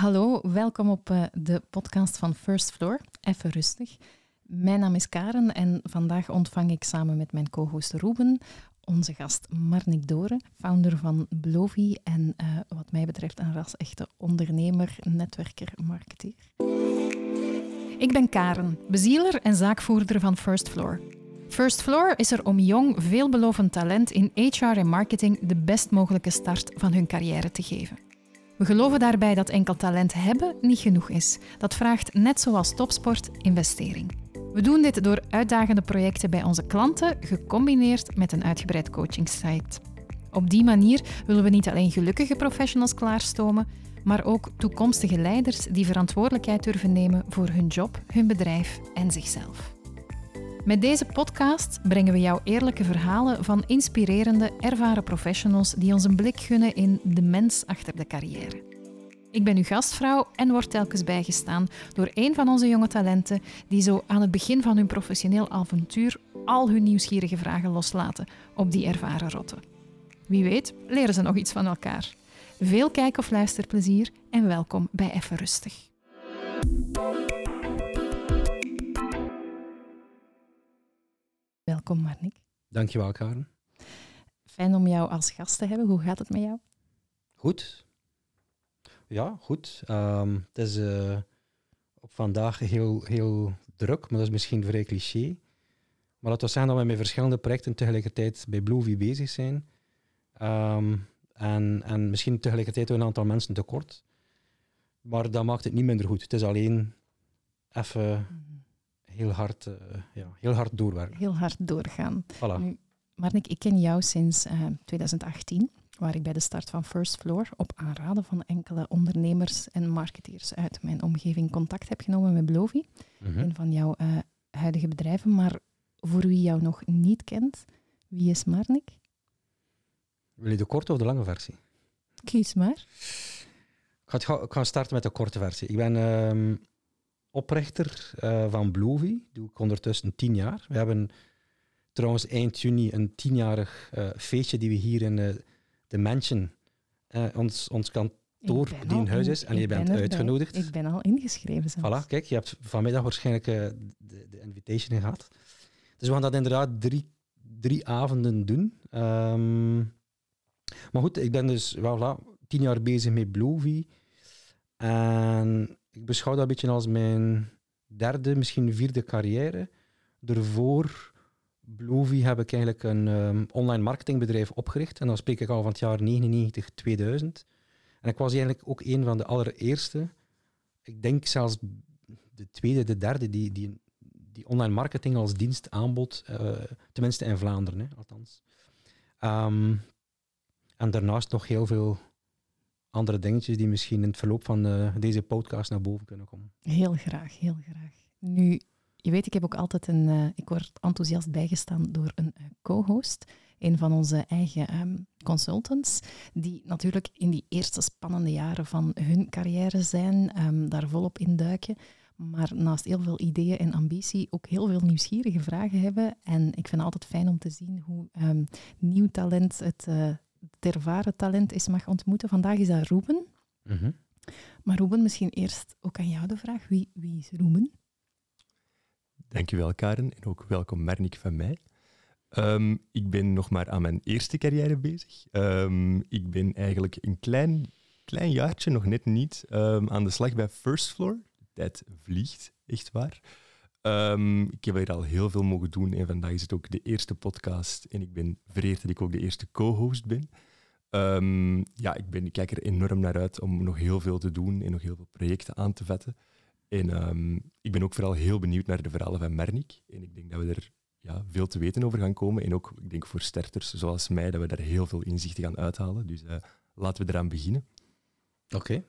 Hallo, welkom op uh, de podcast van First Floor. Even rustig. Mijn naam is Karen en vandaag ontvang ik samen met mijn co-host Ruben onze gast Marnik Doren, founder van Blovi en uh, wat mij betreft een ras-echte ondernemer, netwerker, marketeer. Ik ben Karen, bezieler en zaakvoerder van First Floor. First Floor is er om jong, veelbelovend talent in HR en marketing de best mogelijke start van hun carrière te geven. We geloven daarbij dat enkel talent hebben niet genoeg is. Dat vraagt, net zoals topsport, investering. We doen dit door uitdagende projecten bij onze klanten, gecombineerd met een uitgebreid coachingsite. Op die manier willen we niet alleen gelukkige professionals klaarstomen, maar ook toekomstige leiders die verantwoordelijkheid durven nemen voor hun job, hun bedrijf en zichzelf. Met deze podcast brengen we jou eerlijke verhalen van inspirerende, ervaren professionals die ons een blik gunnen in de mens achter de carrière. Ik ben uw gastvrouw en word telkens bijgestaan door een van onze jonge talenten die zo aan het begin van hun professioneel avontuur al hun nieuwsgierige vragen loslaten op die ervaren rotten. Wie weet, leren ze nog iets van elkaar. Veel kijk- of luisterplezier en welkom bij Even Rustig. Welkom Marnik. Dankjewel Karen. Fijn om jou als gast te hebben. Hoe gaat het met jou? Goed. Ja, goed. Um, het is uh, op vandaag heel, heel druk, maar dat is misschien vrij cliché. Maar laten we zeggen dat we met verschillende projecten tegelijkertijd bij Bluevie bezig zijn. Um, en, en misschien tegelijkertijd een aantal mensen tekort. Maar dat maakt het niet minder goed. Het is alleen even heel hard, uh, ja, heel hard doorwerken. Heel hard doorgaan. Voilà. Nu, Marnik, ik ken jou sinds uh, 2018, waar ik bij de start van First Floor op aanraden van enkele ondernemers en marketeers uit mijn omgeving contact heb genomen met Blovi, mm -hmm. een van jouw uh, huidige bedrijven. Maar voor wie jou nog niet kent, wie is Marnik? Wil je de korte of de lange versie? Kies maar. Ik ga, ik ga starten met de korte versie. Ik ben uh, oprichter uh, van Bloovy. doe ik ondertussen tien jaar. We hebben trouwens eind juni een tienjarig uh, feestje die we hier in uh, de Mansion, ons, ons kantoor die in huis is, en je bent ben uitgenodigd. Ik ben al ingeschreven zelfs. Voilà, kijk, je hebt vanmiddag waarschijnlijk de, de, invitation gehad. Dus we gaan dat inderdaad drie, drie avonden doen. Um, maar goed, ik ben dus wel voilà, tien jaar bezig met Bloovy. En ik beschouw dat een beetje als mijn derde, misschien vierde carrière. Daarvoor, Bloovy, heb ik eigenlijk een um, online marketingbedrijf opgericht. En dan spreek ik al van het jaar 99, 2000. En ik was eigenlijk ook een van de allereerste, ik denk zelfs de tweede, de derde, die, die, die online marketing als dienst aanbod. Uh, tenminste in Vlaanderen, hè, althans. Um, en daarnaast nog heel veel andere dingetjes die misschien in het verloop van uh, deze podcast naar boven kunnen komen. Heel graag, heel graag. Nu, je weet, ik heb ook altijd een. Uh, ik word enthousiast bijgestaan door een uh, co-host, een van onze eigen um, consultants, die natuurlijk in die eerste spannende jaren van hun carrière zijn, um, daar volop induiken. Maar naast heel veel ideeën en ambitie ook heel veel nieuwsgierige vragen hebben. En ik vind het altijd fijn om te zien hoe um, nieuw talent het het ervaren talent is mag ontmoeten. Vandaag is dat Ruben. Mm -hmm. Maar Ruben, misschien eerst ook aan jou de vraag. Wie, wie is Ruben? Dankjewel, Karen. En ook welkom, Mernik, van mij. Um, ik ben nog maar aan mijn eerste carrière bezig. Um, ik ben eigenlijk een klein, klein jaartje, nog net niet, um, aan de slag bij First Floor. De tijd vliegt, echt waar. Um, ik heb hier al heel veel mogen doen en vandaag is het ook de eerste podcast en ik ben vereerd dat ik ook de eerste co-host ben. Um, ja, ik, ben, ik kijk er enorm naar uit om nog heel veel te doen en nog heel veel projecten aan te vetten. En um, ik ben ook vooral heel benieuwd naar de verhalen van Mernik. En ik denk dat we er ja, veel te weten over gaan komen. En ook, ik denk voor starters zoals mij, dat we daar heel veel inzichten gaan uithalen. Dus uh, laten we eraan beginnen. Oké. Okay.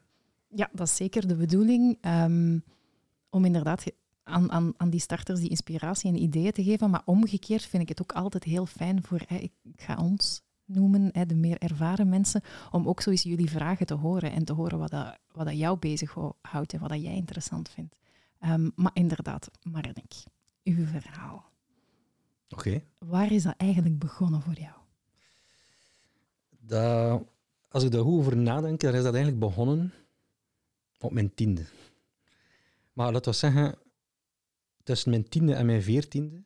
Ja, dat is zeker de bedoeling. om inderdaad aan, aan, aan die starters die inspiratie en ideeën te geven. Maar omgekeerd vind ik het ook altijd heel fijn voor, hè, ik ga ons noemen, hè, de meer ervaren mensen, om ook zo eens jullie vragen te horen en te horen wat, dat, wat dat jou bezighoudt en wat dat jij interessant vindt. Um, maar inderdaad, Marnik, uw verhaal. Oké. Okay. Waar is dat eigenlijk begonnen voor jou? Dat, als ik daar goed over nadenk, dan is dat eigenlijk begonnen op mijn tiende. Maar laten we zeggen, tussen mijn tiende en mijn veertiende,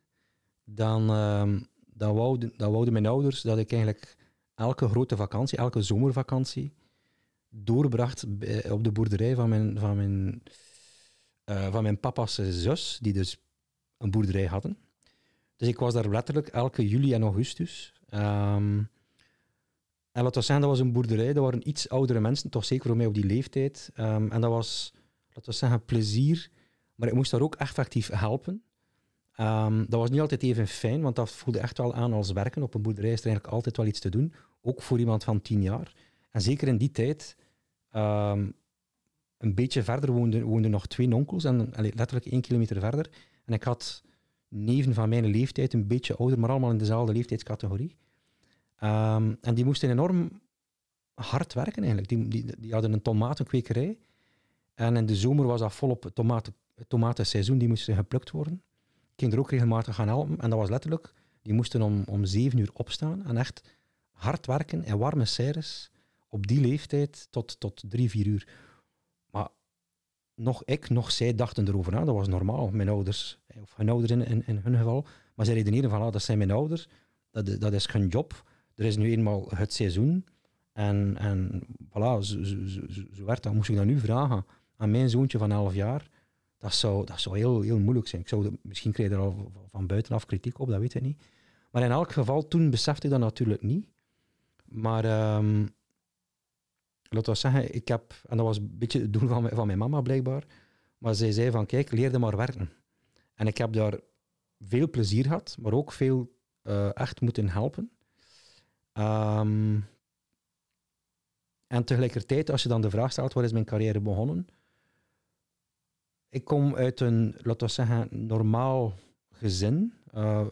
dan, uh, dan, wouden, wouden mijn ouders dat ik eigenlijk elke grote vakantie, elke zomervakantie, doorbracht op de boerderij van mijn, van mijn, uh, van mijn papa's zus, die dus een boerderij hadden. Dus ik was daar letterlijk elke juli en augustus. Um, en laten we zeggen, dat was een boerderij, dat waren iets oudere mensen, toch zeker voor mij op die leeftijd. Um, en dat was, laten we zeggen, plezier, maar ik moest daar ook effectief helpen. Um, dat was niet altijd even fijn, want dat voelde echt wel aan als werken. Op een boerderij is er eigenlijk altijd wel iets te doen, ook voor iemand van tien jaar. En zeker in die tijd, um, een beetje verder woonden, woonden nog twee onkels, en letterlijk één kilometer verder. En ik had neven van mijn leeftijd, een beetje ouder, maar allemaal in dezelfde leeftijdscategorie. Um, en die moesten enorm hard werken eigenlijk. Die, die, die, hadden een tomatenkwekerij. En in de zomer was dat volop tomaten, het tomatenseizoen, die moesten geplukt worden. Ik ging er ook regelmatig gaan helpen. En dat was letterlijk, die moesten om, om zeven uur opstaan en echt hard werken in warme serres op die leeftijd tot, tot drie, vier uur. Maar nog ik, nog zij dachten erover na. Dat was normaal. Mijn ouders, of hun ouders in, in, hun geval. Maar zij redeneren van, ah, dat zijn mijn ouders. Dat, dat is hun job er is nu eenmaal het seizoen. En, en voilà, zo, werd dat. Moest ik dat nu vragen aan mijn zoontje van 11 jaar, dat zou, dat zou heel, heel moeilijk zijn. Ik zou, misschien krijg je er al van buitenaf kritiek op, dat weet ik niet. Maar in elk geval, toen besefte ik dat natuurlijk niet. Maar um, laten we zeggen, ik heb, en dat was een beetje het doel van mijn, van mijn mama blijkbaar, maar zij zei van, kijk, leer maar werken. En ik heb daar veel plezier gehad, maar ook veel uh, echt moeten helpen. Um, en tegelijkertijd, als je dan de vraag stelt, waar is mijn carrière begonnen? Ik kom uit een, laten we zeggen, normaal gezin. Uh,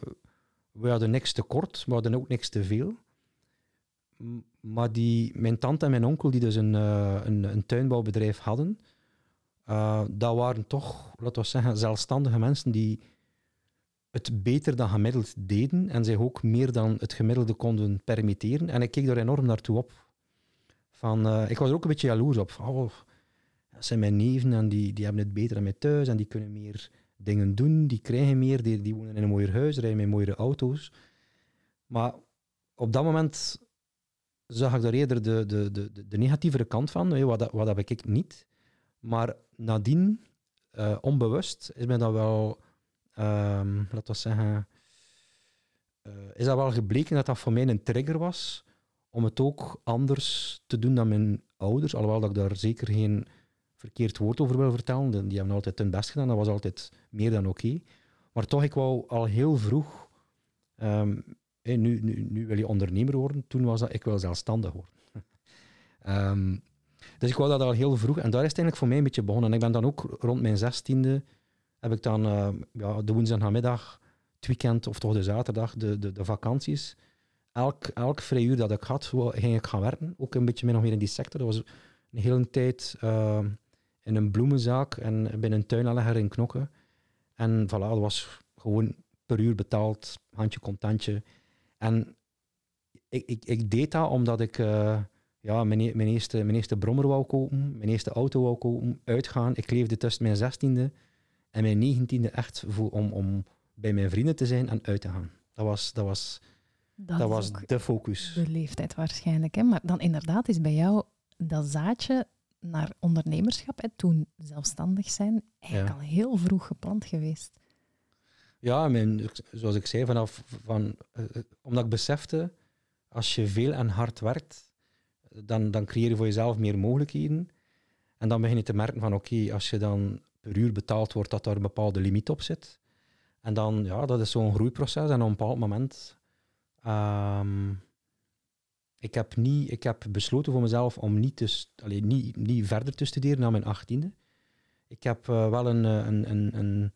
we hadden niks tekort, we hadden ook niks te veel. Maar die, mijn tante en mijn onkel, die dus een, uh, een, een, tuinbouwbedrijf hadden, uh, dat waren toch, laten we zeggen, zelfstandige mensen die het beter dan gemiddeld deden en zich ook meer dan het gemiddelde konden permitteren. En ik keek daar enorm naartoe op. Van, ik was er ook een beetje jaloers op. Oh, zijn mijn neven en die, die hebben het beter dan mij thuis en die kunnen meer dingen doen, die krijgen meer, die, die wonen in een mooier huis, rijden met mooiere auto's. Maar op dat moment zag ik daar eerder de, de, de, de negatievere kant van. Wat, wat heb ik niet? Maar nadien, uh, onbewust, is mij dat wel um, laten we zeggen, uh, is dat wel gebleken dat dat voor mij een trigger was om het ook anders te doen dan mijn ouders. Alhoewel dat ik daar zeker geen verkeerd woord over wil vertellen. Die hebben altijd hun best gedaan, dat was altijd meer dan oké. Maar toch, ik wou al heel vroeg, um, nu, nu, nu wil je ondernemer worden, toen was dat ik wil zelfstandig worden. um, dus ik wou dat al heel vroeg en daar is het eigenlijk voor mij een beetje begonnen. En ik ben dan ook rond mijn zestiende heb ik dan uh, ja, de woensdagnamiddag, het weekend of toch de zaterdag, de, de, de vakanties. Elk, elk vrij uur dat ik had, ging ik gaan werken. Ook een beetje min of meer in die sector. Dat was een hele tijd in een bloemenzaak en binnen een tuinaanlegger in Knokken. En voilà, dat was gewoon per uur betaald, handje contantje. En ik, ik, ik deed dat omdat ik uh, ja, mijn, mijn, eerste, mijn eerste brommer wou kopen, mijn eerste auto wou kopen, uitgaan. Ik leefde tussen mijn zestiende en mijn negentiende echt voor, om, om bij mijn vrienden te zijn en uit te gaan. Dat was, dat was, dat, was de focus. De leeftijd waarschijnlijk. Hè? Maar dan inderdaad is bij jou dat zaadje naar ondernemerschap, hè, toen zelfstandig zijn, eigenlijk al heel vroeg geplant geweest. Ja, mijn, zoals ik zei, vanaf, van, uh, omdat ik besefte, als je veel en hard werkt, dan, dan creëer je voor jezelf meer mogelijkheden. En dan begin je te merken van oké, als je dan per uur betaald wordt, dat daar een bepaalde limiet op zit. En dan, ja, dat is zo'n groeiproces. En op een bepaald moment... Um, ik, heb niet, ik heb besloten voor mezelf om niet, te, allee, niet, niet verder te studeren na mijn achttiende. Ik heb uh, wel een, eh, een, een, een,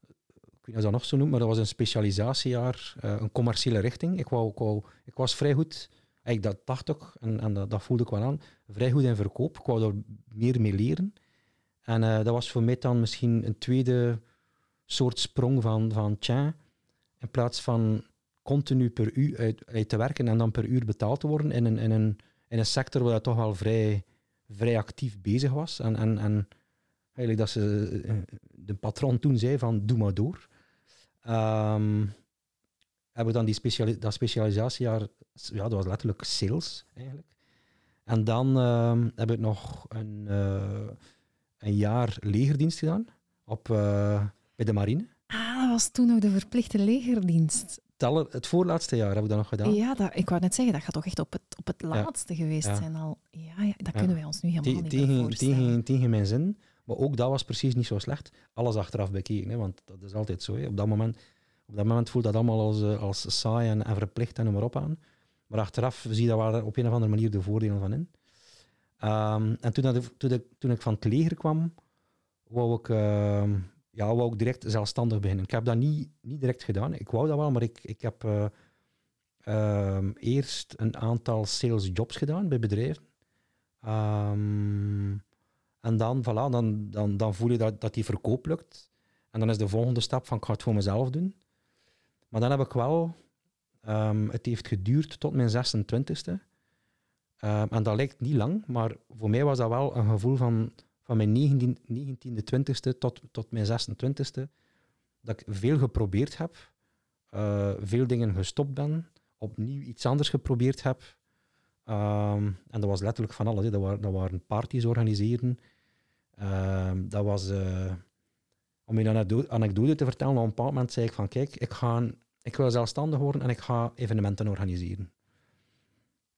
ik weet niet of dat nog zo noemt, maar dat was een specialisatiejaar, uh, een commerciële richting. Ik, wou, ik, wou, ik was vrij goed, ik dat dacht ook, en, en dat, voelde ik wel aan, vrij goed in verkoop. Ik wou er meer mee leren. En dat was voor mij dan misschien een tweede soort sprong van, van tja, in plaats van continu per uur uit, te werken en dan per uur betaald te worden in een, in een, in een sector waar dat toch wel vrij, vrij actief bezig was. En, en, en eigenlijk dat ze eh, de patron toen zei van doe maar door. Ehm, hebben we dan die dat specialisatiejaar, ja, dat was letterlijk sales eigenlijk. En dan ehm, heb ik nog een, eh, een jaar legerdienst gedaan op, eh, bij de marine. Ah, dat was toen nog de verplichte legerdienst. Teller, het voorlaatste jaar heb ik dat nog gedaan. Ja, dat, ik wou net zeggen, dat gaat toch echt op het, op het laatste geweest Ja. zijn al. Ja, ja dat kunnen wij ons nu helemaal Te- niet tegen, voorstellen. tegen, tegen mijn zin. Maar ook dat was precies niet zo slecht. Alles achteraf bekeken, hè, want dat is altijd zo. Hè. Op, dat moment, op dat moment voelt dat allemaal als, eh, als saai en, en verplicht en noem maar op aan. Maar achteraf zie je daar op een of andere manier de voordelen van in. Ehm, en toen, dat, toen, ik, toen ik van het leger kwam, wou ik, ehm, ja, wou ik direct zelfstandig beginnen. Ik heb dat niet, niet direct gedaan. Ik wou dat wel, maar ik, ik heb eh, ehm, eerst een aantal sales jobs gedaan bij bedrijven. Ehm, en dan, voilà, dan, dan, dan voel je dat, dat die verkoop lukt. En dan is de volgende stap van ik ga het voor mezelf doen. Maar dan heb ik wel, ehm, het heeft geduurd tot mijn 26e. Ehm, en dat lijkt niet lang, maar voor mij was dat wel een gevoel van, van mijn 19, 19e, 20e tot, tot mijn 26e. Dat ik veel geprobeerd heb, eh, veel dingen gestopt ben, opnieuw iets anders geprobeerd heb. Ehm, en dat was letterlijk van alles. Dat, waren, waren parties organiseren. Ehm, dat was, eh, om je een anekdo- anekdote te vertellen, op een bepaald moment zei ik van kijk, ik, ga, ik wil zelfstandig worden en ik ga evenementen organiseren.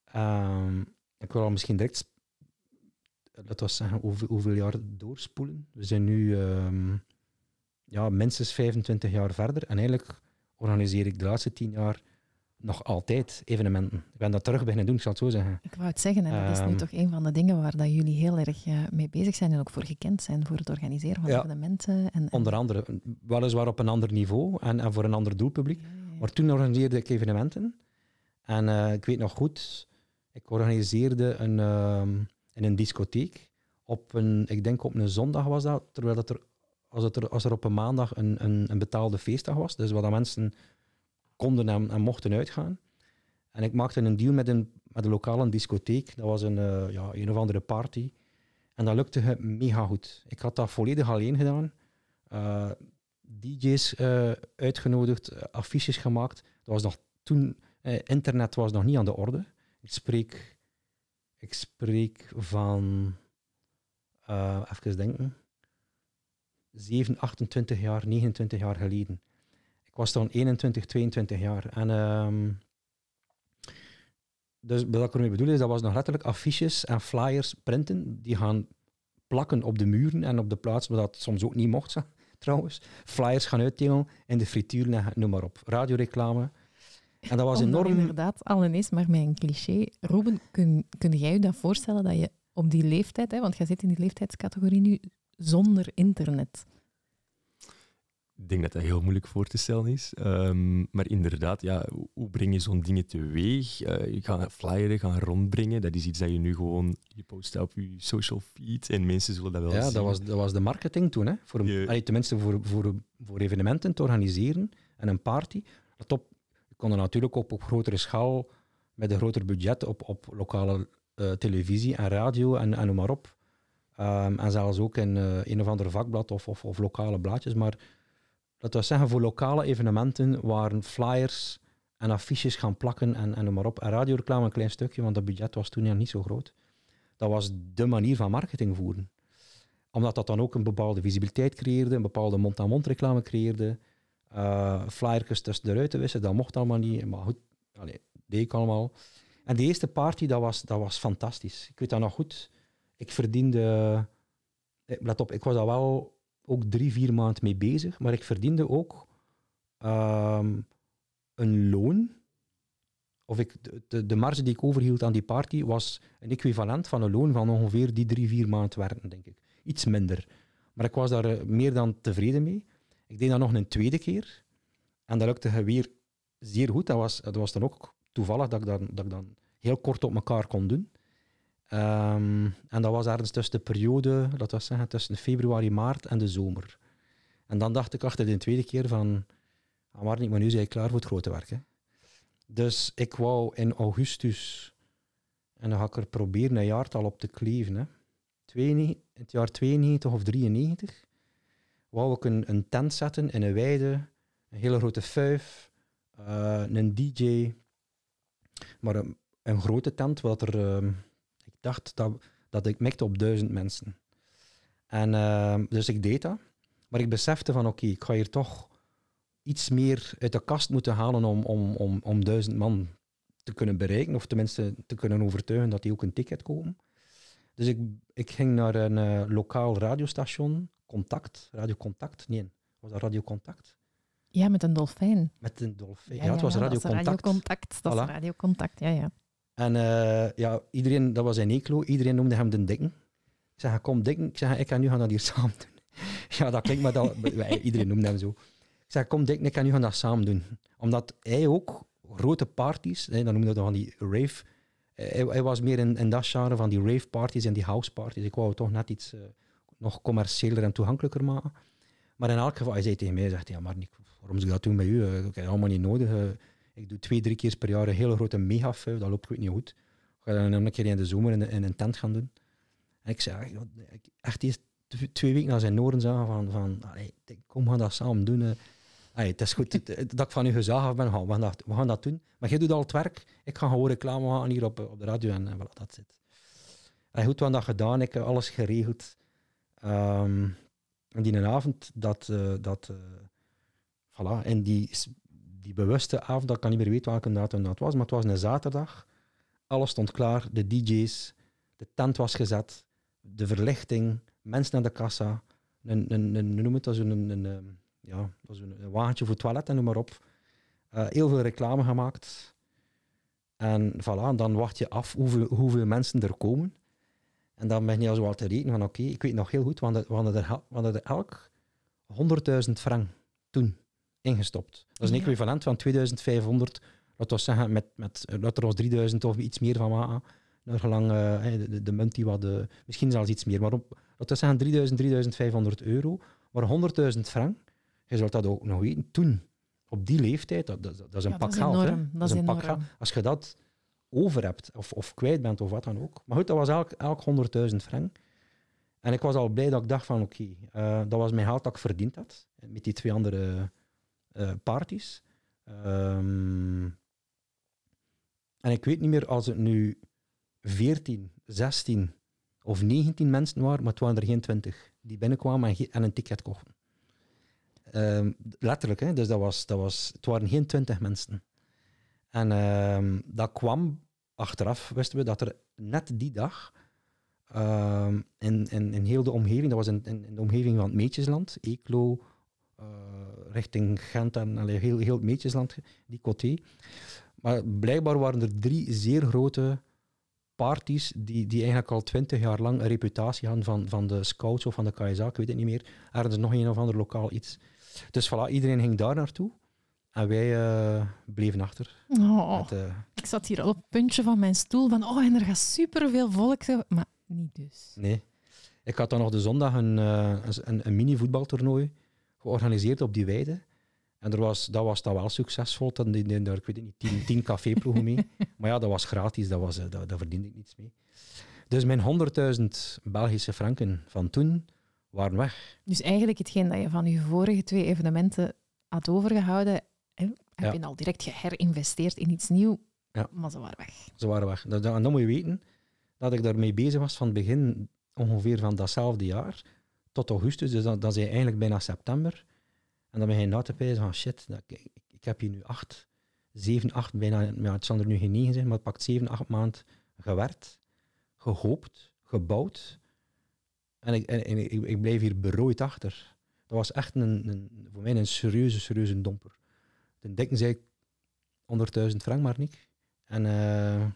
Ehm, ik wil al misschien direct, laten we zeggen, hoeveel, hoeveel jaar doorspoelen. We zijn nu ehm, ja, minstens 25 jaar verder en eigenlijk organiseer ik de laatste 10 jaar nog altijd evenementen. Ik ben dat terug beginnen doen, ik zal het zo zeggen. Ik wou het zeggen, en dat is nu Ehm. toch een van de dingen waar dat jullie heel erg eh, mee bezig zijn en ook voor gekend zijn, voor het organiseren van Ja. evenementen. En, Onder andere, weliswaar op een ander niveau en, en voor een ander doelpubliek. Ja, ja, ja. Maar toen organiseerde ik evenementen. En eh, ik weet nog goed, ik organiseerde een, ehm, in een discotheek. Op een, ik denk op een zondag was dat, terwijl dat er, als, het er, als er op een maandag een, een, een betaalde feestdag was. Dus waar dat mensen konden en, en mochten uitgaan. En ik maakte een deal met een, met een lokale discotheek. Dat was een, eh, ja, een of andere party. En dat lukte mega goed. Ik had dat volledig alleen gedaan. Eh, DJ's eh, uitgenodigd, affiches gemaakt. Dat was nog toen, internet was nog niet aan de orde. Ik spreek, ik spreek van, eh, even denken, 7, 28 jaar, 29 jaar geleden. Ik was toen 21, 22 jaar. En ehm, dus wat ik ermee bedoel is, dat was nog letterlijk affiches en flyers printen, die gaan plakken op de muren en op de plaatsen waar dat soms ook niet mocht, trouwens. Flyers gaan uitdelen in de frituur, noem maar op. Radioreclame. En dat was enorm... inderdaad, allen is maar met een cliché. Ruben, kun, kun jij je dat voorstellen dat je op die leeftijd, hè, want jij zit in die leeftijdscategorie nu, zonder internet. Ik denk dat dat heel moeilijk voor te stellen is. Ehm, maar inderdaad, ja, hoe- breng je zo'n dingen teweeg? Eh je gaat flyeren gaan rondbrengen. Dat is iets dat je nu gewoon... Je post op je social feed en mensen zullen dat wel Ja, zien. dat was, dat was de marketing toen. Hè, voor een, Je- allee, tenminste voor, voor, voor evenementen te organiseren en een party. Let op, je kon er natuurlijk ook op grotere schaal, met een groter budget, op, op lokale eh, televisie en radio en, en noem maar op. Ehm, en zelfs ook in eh, een of ander vakblad of, of, of lokale blaadjes. Maar laten we zeggen, voor lokale evenementen waren flyers en affiches gaan plakken en, en noem maar op. En radioreclame een klein stukje, want dat budget was toen ja niet zo groot. Dat was de manier van marketing voeren omdat dat dan ook een bepaalde visibiliteit creëerde, een bepaalde mond-aan-mond reclame creëerde. Uh, flyertjes tussen de ruiten wissen, dat mocht allemaal niet. Maar goed, deed ik allemaal. En de eerste party, dat was, dat was fantastisch. Ik weet dat nog goed. Ik verdiende... eh, Let op, ik was daar wel ook drie, vier maanden mee bezig, maar ik verdiende ook ehm, een loon. Of ik, de, de marge die ik overhield aan die party was een equivalent van een loon van ongeveer die drie, vier maanden werken, denk ik iets minder. Maar ik was daar eh, meer dan tevreden mee. Ik deed dat nog een tweede keer. En dat lukte weer zeer goed. Dat was, dat was dan ook toevallig dat ik, dan, dat ik dan heel kort op elkaar kon doen. Ehm, en dat was ergens tussen de periode, dat was tussen februari, maart en de zomer. En dan dacht ik achter de tweede keer van, maar niet, maar nu zijn klaar voor het grote werk. Hè. Dus ik wou in augustus, en dan ga ik er proberen een jaartal op te kleven, hè. 92, in het jaar 92 of 93 wou ik een, een tent zetten in een weide, een hele grote fuif, eh, een DJ, maar een, grote tent, wat er, ehm, ik dacht dat, dat ik mikte op duizend mensen. En ehm, dus ik deed dat, maar ik besefte van oké, ik ga hier toch iets meer uit de kast moeten halen om, om, om, om duizend man te kunnen bereiken, of tenminste te kunnen overtuigen dat die ook een ticket kopen. Dus ik, ik ging naar een eh, lokaal radiostation, Contact, Radio Contact, nee, was dat Radio Contact? Ja, met een dolfijn. Met een dolfijn. Ja, het was Radio Contact. Radio Contact. Dat is Voilà. Radio Contact, ja, ja. En eh, ja, iedereen, dat was in Eeklo, iedereen noemde hem de Dikken. Ik zeg, kom Dikken. Ik zeg, ik ga nu gaan dat hier samen doen. ja, dat klinkt maar dat, iedereen noemde hem zo. Ik zeg, kom Dikken, ik ga nu gaan dat samen doen. Omdat hij ook grote parties, hè, dan noemde we dat van die rave, eh, hij, hij was meer in, in dat genre van die rave parties en die house parties. Ik wou toch net iets eh, nog commerciëler en toegankelijker maken. Maar in elk geval, hij zei tegen mij, zegt, ja maar Nick, waarom zou ik dat doen bij u? Eh, Ik heb het allemaal niet nodig. eh. Ik doe twee, drie keer per jaar een hele grote megafuif, dat loopt goed niet goed. Ik ga dan een keer in de zomer in, een tent gaan doen. En ik zei, echt eerst tw- twee weken na zijn noren zagen van, van kom, gaan dat samen doen. eh. Allee, het is goed dat ik van u gezaagd heb, ben, we gaan, dat, we gaan dat doen. Maar jij doet al het werk, ik ga gewoon reclame maken hier op, eh, op de radio en, voilà, dat zit. En goed, we hebben dat gedaan, ik heb alles geregeld. Ehm, en die avond, dat, eh, dat eh, voilà, en die, die bewuste avond, dat ik kan niet meer weten welke datum dat was, maar het was een zaterdag. Alles stond klaar, de DJ's, de tent was gezet, de verlichting, mensen aan de kassa, een, een, een, noem het zo'n een, een, ja, een, een wagentje voor toilet en noem maar op. Eh, heel veel reclame gemaakt. En voilà, dan wacht je af hoeveel, hoeveel mensen er komen. En dan ben je al zo al te rekenen van oké, ik weet nog heel goed, we hadden, we hadden er, we hadden er elk 100.000 frank toen ingestopt. Dat is een equivalent van 2500, laten we zeggen, met, met, laten we er ons 3000 of iets meer van maken. Naar gelang eh, de, de, de munt die wat, eh, misschien zelfs iets meer, maar op, laten we zeggen 3000, 3500 euro, maar 100.000 frank, je zult dat ook nog weten, toen, op die leeftijd, dat, dat, dat is een Ja, pak dat is geld. hè. enorm. Dat is een pak enorm. geld. Als je dat over hebt, of, of kwijt bent, of wat dan ook. Maar goed, dat was elk, elk 100.000 frank. En ik was al blij dat ik dacht van, oké, eh, dat was mijn geld dat ik verdiend had, met die twee andere eh parties. Ehm, en ik weet niet meer als het nu 14, 16 of 19 mensen waren, maar het waren er geen 20 die binnenkwamen en een ticket kochten. Ehm, letterlijk, hè? dus dat was, dat was, het waren geen 20 mensen. En ehm, dat kwam achteraf, wisten we dat er net die dag ehm, in, in, in heel de omgeving, dat was in, de omgeving van het Meetjesland, Eeklo, eh, richting Gent en allee, heel, heel het Meetjesland, die coté. Maar blijkbaar waren er drie zeer grote parties die, die eigenlijk al twintig jaar lang een reputatie hadden van, van de scouts of van de KSA, ik weet het niet meer. Ergens nog een of ander lokaal iets. Dus voilà, iedereen ging daar naartoe. En wij eh, bleven achter. Oh, Met, eh, ik zat hier al op het puntje van mijn stoel van, oh, en er gaat superveel volk zijn. Maar niet dus. nee. Ik had dan nog de zondag een, eh, een, een mini-voetbaltoernooi georganiseerd op die weide. En er was, dat was dan wel succesvol. Dan deden er, ik weet niet, tien, tien caféploegen mee. Maar ja, dat was gratis, dat was, dat, daar verdiende ik niets mee. Dus mijn 100.000 Belgische franken van toen waren weg. Dus eigenlijk hetgeen dat je van je vorige twee evenementen had overgehouden, heb je al direct geherinvesteerd in iets nieuws, Ja. maar ze waren weg. Ze waren weg. En dan moet je weten dat ik daarmee bezig was van het begin ongeveer van datzelfde jaar tot augustus. Dus dat, dat is eigenlijk bijna september. En dan begin je na te pijzen van shit, dat, ik, ik heb hier nu acht, zeven, acht, bijna, ja, het zal er nu geen negen zijn, maar het pakt zeven, acht maanden gewerkt, gehoopt, gebouwd. En ik, en, en ik, ik blijf hier berooid achter. Dat was echt een, een, voor mij een serieuze, serieuze domper. De dikke zei 100.000 frank maar niet. En eh,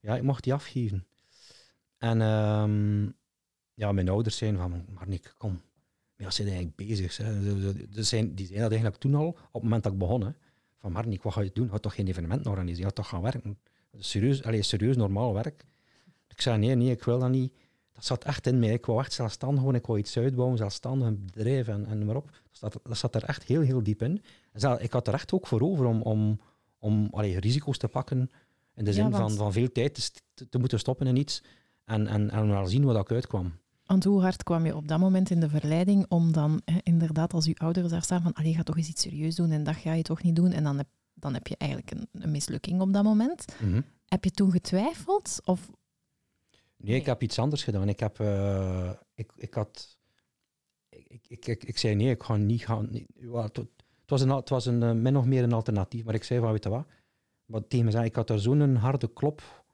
ja, ik mocht die afgeven. En ehm, ja, mijn ouders zeiden van, maar Nick, kom. Maar ze zijn eigenlijk bezig. Ze- ze zijn, die zeiden dat eigenlijk toen al, op het moment dat ik begon. Van Marnik, wat ga je doen? Ga toch geen evenement organiseren? Je gaat toch gaan werken? Serieus, allee, serieus normaal werk. Ik zei, nee, nee, ik wil dat niet. Dat zat echt in mij. Ik wou echt zelfstandig worden. Ik wou iets uitbouwen, zelfstandig, een bedrijf en, en maar op. Dat zat, dat zat er echt heel, heel diep in. En zelf- ik had er echt ook voor over om, om, om allee, risico's te pakken. In de Ja, zin want- van, van veel tijd te, moeten stoppen in iets. En, en, en wel zien wat ik uitkwam. Want hoe hard kwam je op dat moment in de verleiding om dan hè, inderdaad als je ouders daar staan van allee, ga toch eens iets serieus doen en dat ga je toch niet doen en dan heb, dan heb je eigenlijk een, een mislukking op dat moment. Mhm. Heb je toen getwijfeld? Of Nee, ik heb iets anders gedaan. Ik, heb, eh, ik, ik had... Ik, ik, ik, ik zei nee, ik ga niet gaan... niet- het, het was, een, het was een, eh, min of meer een alternatief, maar ik zei van, weet je wat? Wat tegen me zei, ik had er zo'n harde klop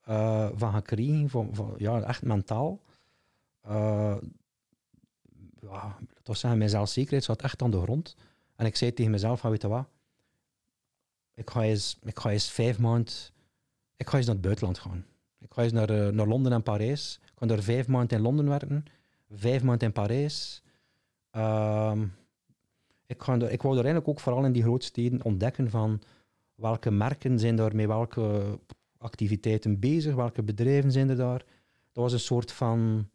eh, van gekregen, van, van, ja, echt mentaal. Ja, het was zeggen, mijn zelfzekerheid zat echt aan de grond. En ik zei tegen mezelf, van, weet je wat? Ik ga eens, ik ga eens vijf maanden... Ik ga eens naar het buitenland gaan. Ik ga eens naar, eh, naar Londen en Parijs. Ik ga daar vijf maanden in Londen werken, vijf maanden in Parijs. Ehm, ik, ga daar, ik wou er eigenlijk ook vooral in die grootsteden ontdekken van welke merken zijn daar met welke activiteiten bezig, welke bedrijven zijn er daar. Dat was een soort van,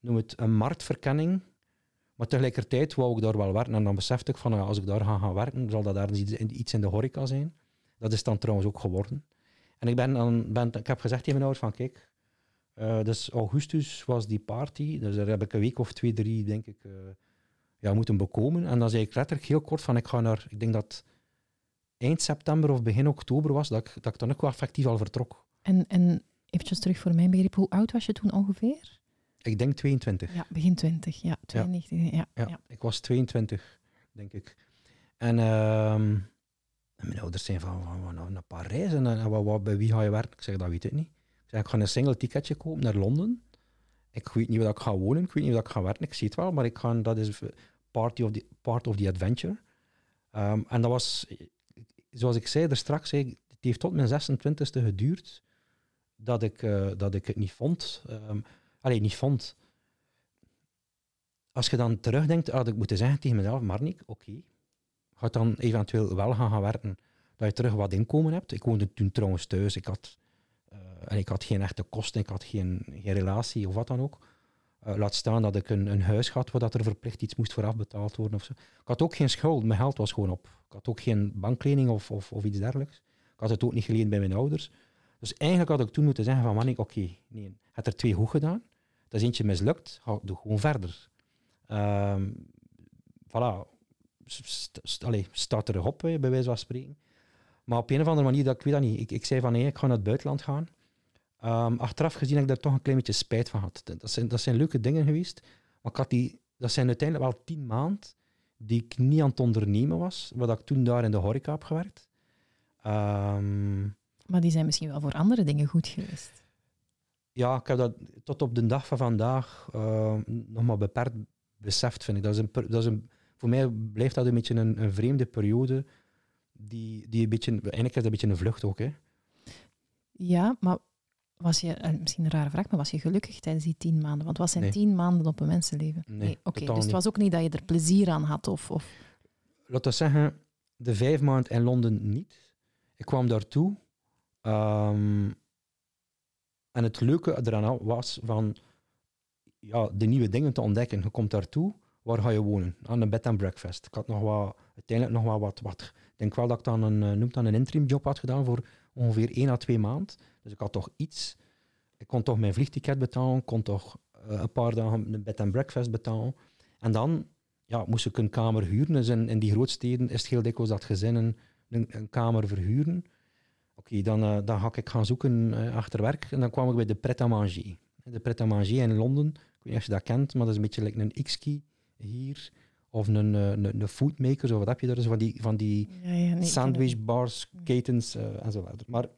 noem het, een marktverkenning. Maar tegelijkertijd wou ik daar wel werken. En dan besefte ik van, als ik daar ga gaan werken, zal dat in, iets in de horeca zijn. Dat is dan trouwens ook geworden. En ik, ben dan, ben, ik heb gezegd tegen mijn ouders van, kijk, eh, dus augustus was die party, dus daar heb ik een week of twee, drie, denk ik, eh, ja, moeten bekomen. En dan zei ik letterlijk heel kort van, ik ga naar, ik denk dat eind september of begin oktober was, dat ik, dat ik dan ook wel effectief al vertrok. En, en eventjes terug voor mijn begrip, hoe oud was je toen ongeveer? Ik denk 22. Ja, begin 20, ja, 92, ja. ja, Ja, ik was 22, denk ik. En ehm, mijn ouders zijn van, van, van, naar Parijs en, wat, bij wie ga je werken? Ik zeg, dat weet ik niet. Ik zeg, ik ga een single ticketje kopen naar Londen. Ik weet niet waar ik ga wonen, ik weet niet waar ik ga werken, ik zie het wel, maar ik ga, dat is party of the, part of the adventure. Ehm, en dat was, zoals ik zei er straks, het heeft tot mijn 26e geduurd dat ik, eh, dat ik het niet vond. Ehm allee, niet vond. Als je dan terugdenkt, had ik moeten zeggen tegen mezelf, Marnik, oké, ga dan eventueel wel gaan, gaan werken, dat je terug wat inkomen hebt. Ik woonde toen trouwens thuis, ik had, eh, en ik had geen echte kosten, ik had geen, geen relatie of wat dan ook. Eh, laat staan dat ik een, een huis had waar dat er verplicht iets moest vooraf betaald worden. Of zo. Ik had ook geen schuld, mijn geld was gewoon op. Ik had ook geen banklening of, of, of iets dergelijks. Ik had het ook niet geleend bij mijn ouders. Dus eigenlijk had ik toen moeten zeggen van, Marnik, oké, nee, je hebt er twee goed gedaan. Dat is eentje mislukt, ga doe gewoon verder. Ehm voilà, st st allee, staat erop, bij wijze van spreken. Maar op een of andere manier, dat, ik weet dat niet. Ik, ik zei van nee, ik ga naar het buitenland gaan. Ehm, achteraf gezien heb ik daar toch een klein beetje spijt van gehad. Dat zijn, dat zijn leuke dingen geweest. Maar ik had die, dat zijn uiteindelijk wel tien maanden die ik niet aan het ondernemen was, wat ik toen daar in de horeca heb gewerkt. Ehm, Maar die zijn misschien wel voor andere dingen goed geweest. ja, ik heb dat tot op de dag van vandaag eh, nog maar beperkt beseft, vind ik. Dat is een, dat is een, voor mij blijft dat een beetje een, een vreemde periode. Die, die een beetje, eigenlijk is dat een beetje een vlucht ook. Hè. Ja, maar was je, eh, misschien een rare vraag, maar was je gelukkig tijdens die tien maanden? Want wat zijn Nee. tien maanden op een mensenleven? Nee, Oké, dus het niet. was ook niet dat je er plezier aan had? Of, of... Laten we zeggen, de vijf maanden in Londen niet. Ik kwam daartoe. ehm, en het leuke eraan was van ja, de nieuwe dingen te ontdekken. Je komt daartoe, waar ga je wonen? Aan een bed and breakfast. Ik had nog wat, uiteindelijk nog wel wat, wat. Ik denk wel dat ik dan een, eh, noemt dan een interim job had gedaan voor ongeveer één à twee maanden. Dus ik had toch iets. Ik kon toch mijn vliegticket betalen, kon toch eh, een paar dagen een bed and breakfast betalen. En dan ja, moest ik een kamer huren. Dus in, in die grootsteden is het heel dikwijls dat gezinnen een, een kamer verhuren. Oké, dan, eh, dan ga ik gaan zoeken achter werk en dan kwam ik bij de Pret à Manger. De Pret à Manger in Londen, ik weet niet of je dat kent, maar dat is een beetje like een X-key hier. Of een, eh, een, een foodmaker, of wat heb je daar? Zo van die, van die Ja, ja, nee, ik ken sandwich het bars, ketens en zo verder. Maar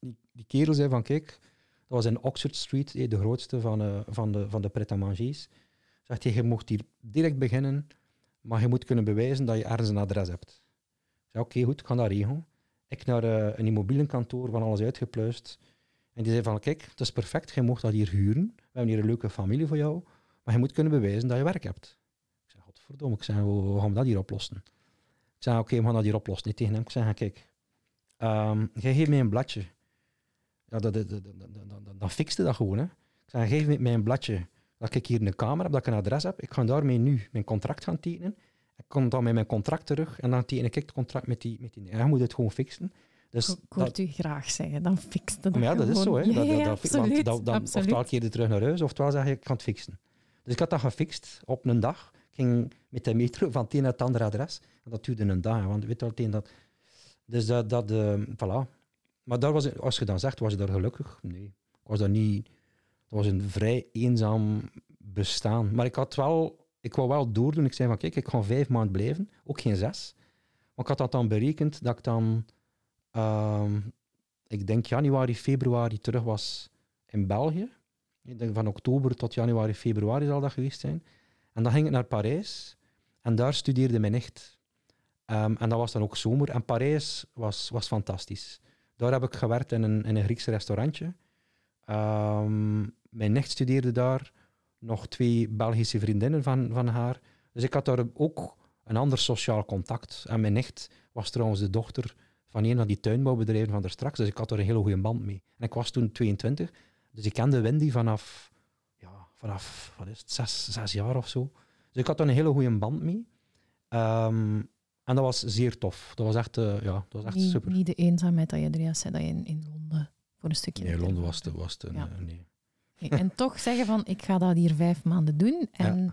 die, die kerel zei van, kijk, dat was in Oxford Street, eh, de grootste van, eh, van de, van de pret-à-mangers. Zegt hij, je mocht hier direct beginnen, maar je moet kunnen bewijzen dat je ergens een adres hebt. Ik zei, oké, goed, ik ga dat regelen. Ik naar een immobilienkantoor, van alles uitgepluist. En die zei van, kijk, het is perfect, je mocht dat hier huren. We hebben hier een leuke familie voor jou, maar je moet kunnen bewijzen dat je werk hebt. Ik zei, godverdomme, ik zei, hoe, gaan we dat hier oplossen? Ik zei, oké, we gaan dat hier oplossen. Niet tegen hem. Ik zei, kijk, ehm, jij geeft mij een bladje. Ja, dat, dat, dat, dat, dat, dat, dat fixte dat gewoon. Hè. Ik zei, geef mij een bladje dat ik hier een kamer heb, dat ik een adres heb. Ik ga daarmee nu mijn contract gaan tekenen. Ik kom dan met mijn contract terug en dan teken ik het contract met die... Met die ja, je moet het gewoon fixen. Dus Ik hoort u graag zeggen, dan fixt het maar ja, dat is zo. Hè. Dat, dat, ja, dat, want dan, dan, absoluut. oftewel keer terug naar huis, oftewel zeg je, ik kan het fixen. Dus ik had dat gefixt op een dag. Ik ging met de metro van het een naar het andere adres. En dat duurde een dag, want weet wel, dat... Dus dat, dat eh, voilà. Maar daar was, als je dan zegt, was je daar gelukkig? Nee, ik was daar niet... Het was een vrij eenzaam bestaan. Maar ik had wel... Ik wou wel doordoen. Ik zei van, kijk, ik ga vijf maanden blijven. Ook geen zes. Maar ik had dat dan berekend dat ik dan... ehm, ik denk januari, februari terug was in België. Van oktober tot januari, februari zal dat geweest zijn. En dan ging ik naar Parijs. En daar studeerde mijn nicht. Ehm, en dat was dan ook zomer. En Parijs was, was fantastisch. Daar heb ik gewerkt in een, in een Grieks restaurantje. Ehm, mijn nicht studeerde daar. Nog twee Belgische vriendinnen van, van haar. Dus ik had daar ook een ander sociaal contact. En mijn nicht was trouwens de dochter van een van die tuinbouwbedrijven van daar straks. Dus ik had er een hele goede band mee. En ik was toen 22. Dus ik kende Wendy vanaf, ja, vanaf wat is het, zes, zes jaar of zo. Dus ik had er een hele goede band mee. Ehm, en dat was zeer tof. Dat was echt, eh, ja, dat was echt Niet, super. niet de eenzaamheid dat je er juist zei, dat je in, in Londen voor een stukje... Nee, Londen was te, was Ja. nee, nee. Nee, En toch zeggen van, ik ga dat hier vijf maanden doen. En,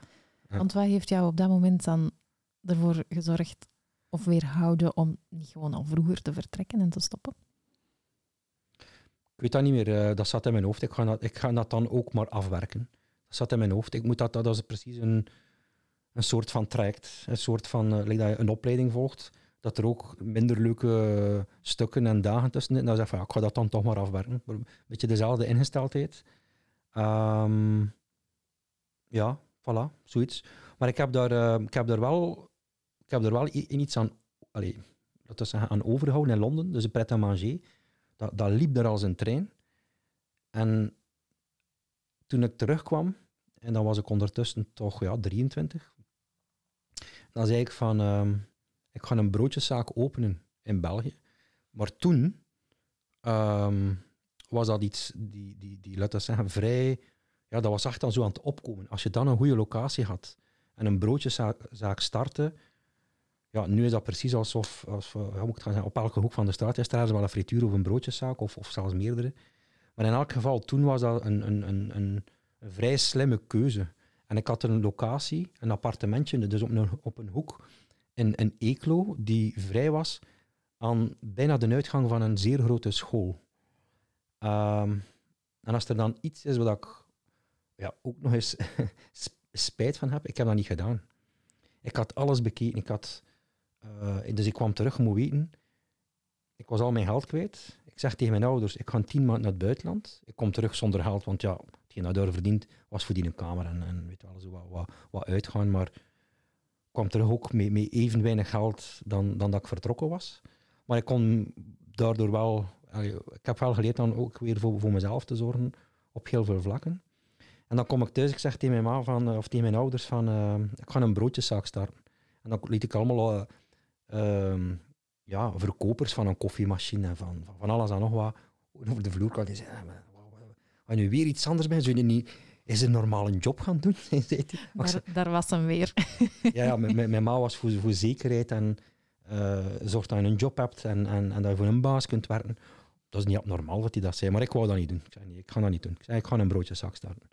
Ja. Want wat heeft jou op dat moment dan ervoor gezorgd of weerhouden om niet gewoon al vroeger te vertrekken en te stoppen? Ik weet dat niet meer. eh, dat zat in mijn hoofd. Ik ga, dat, ik ga dat dan ook maar afwerken. Dat zat in mijn hoofd. Ik moet dat, dat is precies een, een soort van traject. Een soort van, eh, dat je een opleiding volgt, dat er ook minder leuke stukken en dagen tussen zitten. Dan zeg ik van, ja, ik ga dat dan toch maar afwerken. Een beetje dezelfde ingesteldheid. Ehm, ja, voilà, zoiets. Maar ik heb daar, eh, ik heb daar wel, ik heb daar wel iets aan, laten we zeggen, aan overgehouden in Londen. Dus de pret à manger. Dat, liep daar als een trein. En toen ik terugkwam, en dan was ik ondertussen toch ja, 23, dan zei ik van, ehm, ik ga een broodjeszaak openen in België. Maar toen ehm, was dat iets die, die, die, laten zeggen, vrij, ja, dat was echt dan zo aan het opkomen. Als je dan een goede locatie had en een broodjeszaak zaak startte, ja, nu is dat precies alsof, als, we- hoe moet gaan op elke hoek van de straat is er wel een frituur of een broodjeszaak, of, of zelfs meerdere. Maar in elk geval, toen was dat een, een, een, een, een vrij slimme keuze. En ik had een locatie, een appartementje, dus op een, op een hoek in, in Eeklo, die vrij was aan bijna de uitgang van een zeer grote school. Ehm, en als er dan iets is wat ik ja, ook nog eens sp- spijt van heb, ik heb dat niet gedaan. Ik had alles bekeken. Ik had, eh, dus ik kwam terug, moet weten, ik was al mijn geld kwijt. Ik zeg tegen mijn ouders, ik ga tien maanden naar het buitenland. Ik kom terug zonder geld, want ja, hetgeen dat daar verdient, was voor die een kamer en, en weet wel, zo wat, wat, wat uitgaan. Maar ik kwam terug ook met, met even weinig geld dan, dan dat ik vertrokken was. Maar ik kon daardoor wel, ik heb wel geleerd dan ook weer voor, voor mezelf te zorgen op heel veel vlakken. En dan kom ik thuis, ik zeg tegen mijn ma van, eh, of tegen mijn ouders van, eh, ik ga een broodjeszaak starten. En dan liet ik allemaal ehm, ja, verkopers van een koffiemachine en van, van, alles en nog wat over de vloer kwam. Die zeiden, "Ah, maar wat- wat- wat- als je nu weer iets anders bent, zou je niet is een normaal een job gaan doen? Daar, daar was hem weer. ja, ja mijn, mijn, ma was voor, voor zekerheid en eh zorg dat je een job hebt en, en, en dat je voor een baas kunt werken. Dat is niet abnormaal wat hij dat zei, maar ik wou dat niet doen. Ik zei, nee, ik ga dat niet doen. Ik zei, ik ga een broodjeszak starten.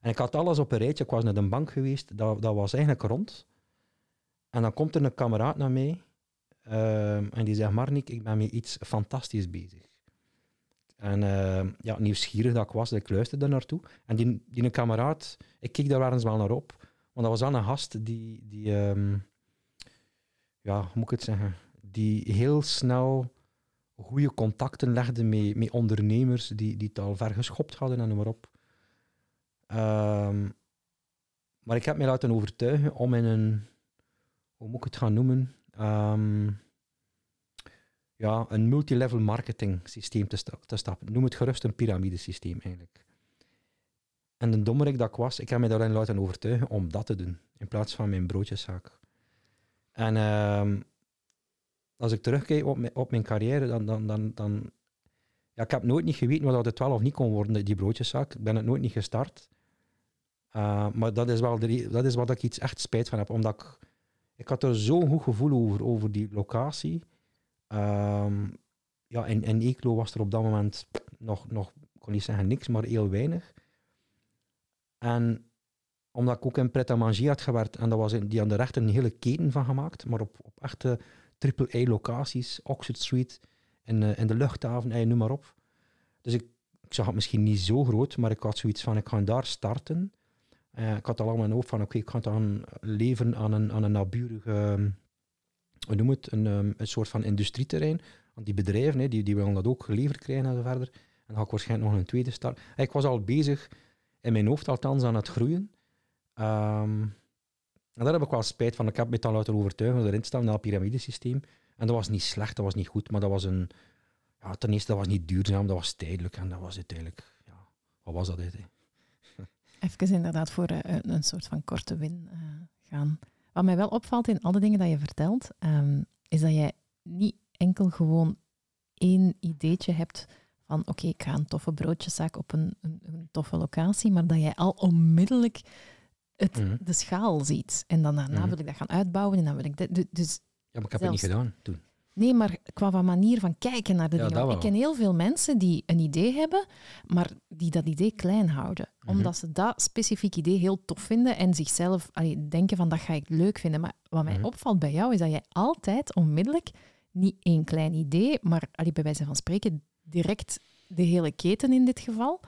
En ik had alles op een rijtje. Ik was naar de bank geweest. Dat, dat was eigenlijk rond. En dan komt er een kameraad naar mij ehm, en die zegt, Marnik, ik ben met iets fantastisch bezig. En ehm, ja, nieuwsgierig dat ik was, ik luisterde naartoe. En die, die kameraad, ik keek daar ergens wel naar op. Want dat was dan een gast die, die ehm, ja, hoe moet ik het zeggen, die heel snel goede contacten legde met, met ondernemers die, die het al ver geschopt hadden en noem maar op. Maar ik heb mij laten overtuigen om in een, hoe moet ik het gaan noemen, Ehm, ja, een multilevel marketing systeem te, sta- stappen. Noem het gerust een piramidesysteem eigenlijk. En de dommerik dat ik was, ik heb mij daarin laten overtuigen om dat te doen, in plaats van mijn broodjeszaak. En ehm, als ik terugkijk op mijn, carrière, dan, dan, dan, dan ja, ik heb nooit niet geweten wat het wel of niet kon worden, die broodjeszaak. Ik ben het nooit niet gestart. Uh, maar dat is, wel dat is wat ik iets echt spijt van heb, omdat ik, ik had er zo'n goed gevoel over, over die locatie. Ehm, ja, in, in Eeklo was er op dat moment nog, nog, ik kon niet zeggen niks, maar heel weinig. En omdat ik ook in Pret Manger had gewerkt, en dat was in, die aan de rechter een hele keten van gemaakt, maar op, op echte triple-A-locaties, Oxford Street, in, uh, in de luchthaven, en noem maar op. Dus ik, ik zag het misschien niet zo groot, maar ik had zoiets van, ik ga daar starten. Uh, ik had al allemaal in hoofd van, oké, ik ga dan leveren aan een, aan een naburige, um, hoe noem het, een, um, een soort van industrieterrein. Want die bedrijven, hè, die, die willen dat ook geleverd krijgen en zo verder. En dan ga ik waarschijnlijk nog een tweede start. Ik was al bezig, in mijn hoofd althans, aan het groeien. Um, en daar heb ik wel spijt van. Ik heb me dan laten overtuigen erin te naar het piramidesysteem. En dat was niet slecht, dat was niet goed, maar dat was een... Ja, ten eerste, dat was niet duurzaam, dat was tijdelijk. En dat was uiteindelijk... Ja, wat was dat? Even inderdaad voor uh, een soort van korte win uh, gaan. Wat mij wel opvalt in alle dingen dat je vertelt, um, is dat jij niet enkel gewoon één ideetje hebt van oké, okay, ik ga een toffe broodjeszaak op een, een, een, toffe locatie, maar dat jij al onmiddellijk het, mm -hmm. de schaal ziet. En dan daarna mm -hmm. wil ik dat gaan uitbouwen en dan wil ik dat. Dus ja, maar ik heb het niet gedaan toen. Nee, maar qua manier van kijken naar de ja, dingen. Ik ken heel veel mensen die een idee hebben, maar die dat idee klein houden. Mm -hmm. Omdat ze dat specifiek idee heel tof vinden en zichzelf allee, denken van dat ga ik leuk vinden. Maar wat mij opvalt bij jou is dat jij altijd onmiddellijk niet één klein idee, maar allee, bij wijze van spreken direct de hele keten in dit geval,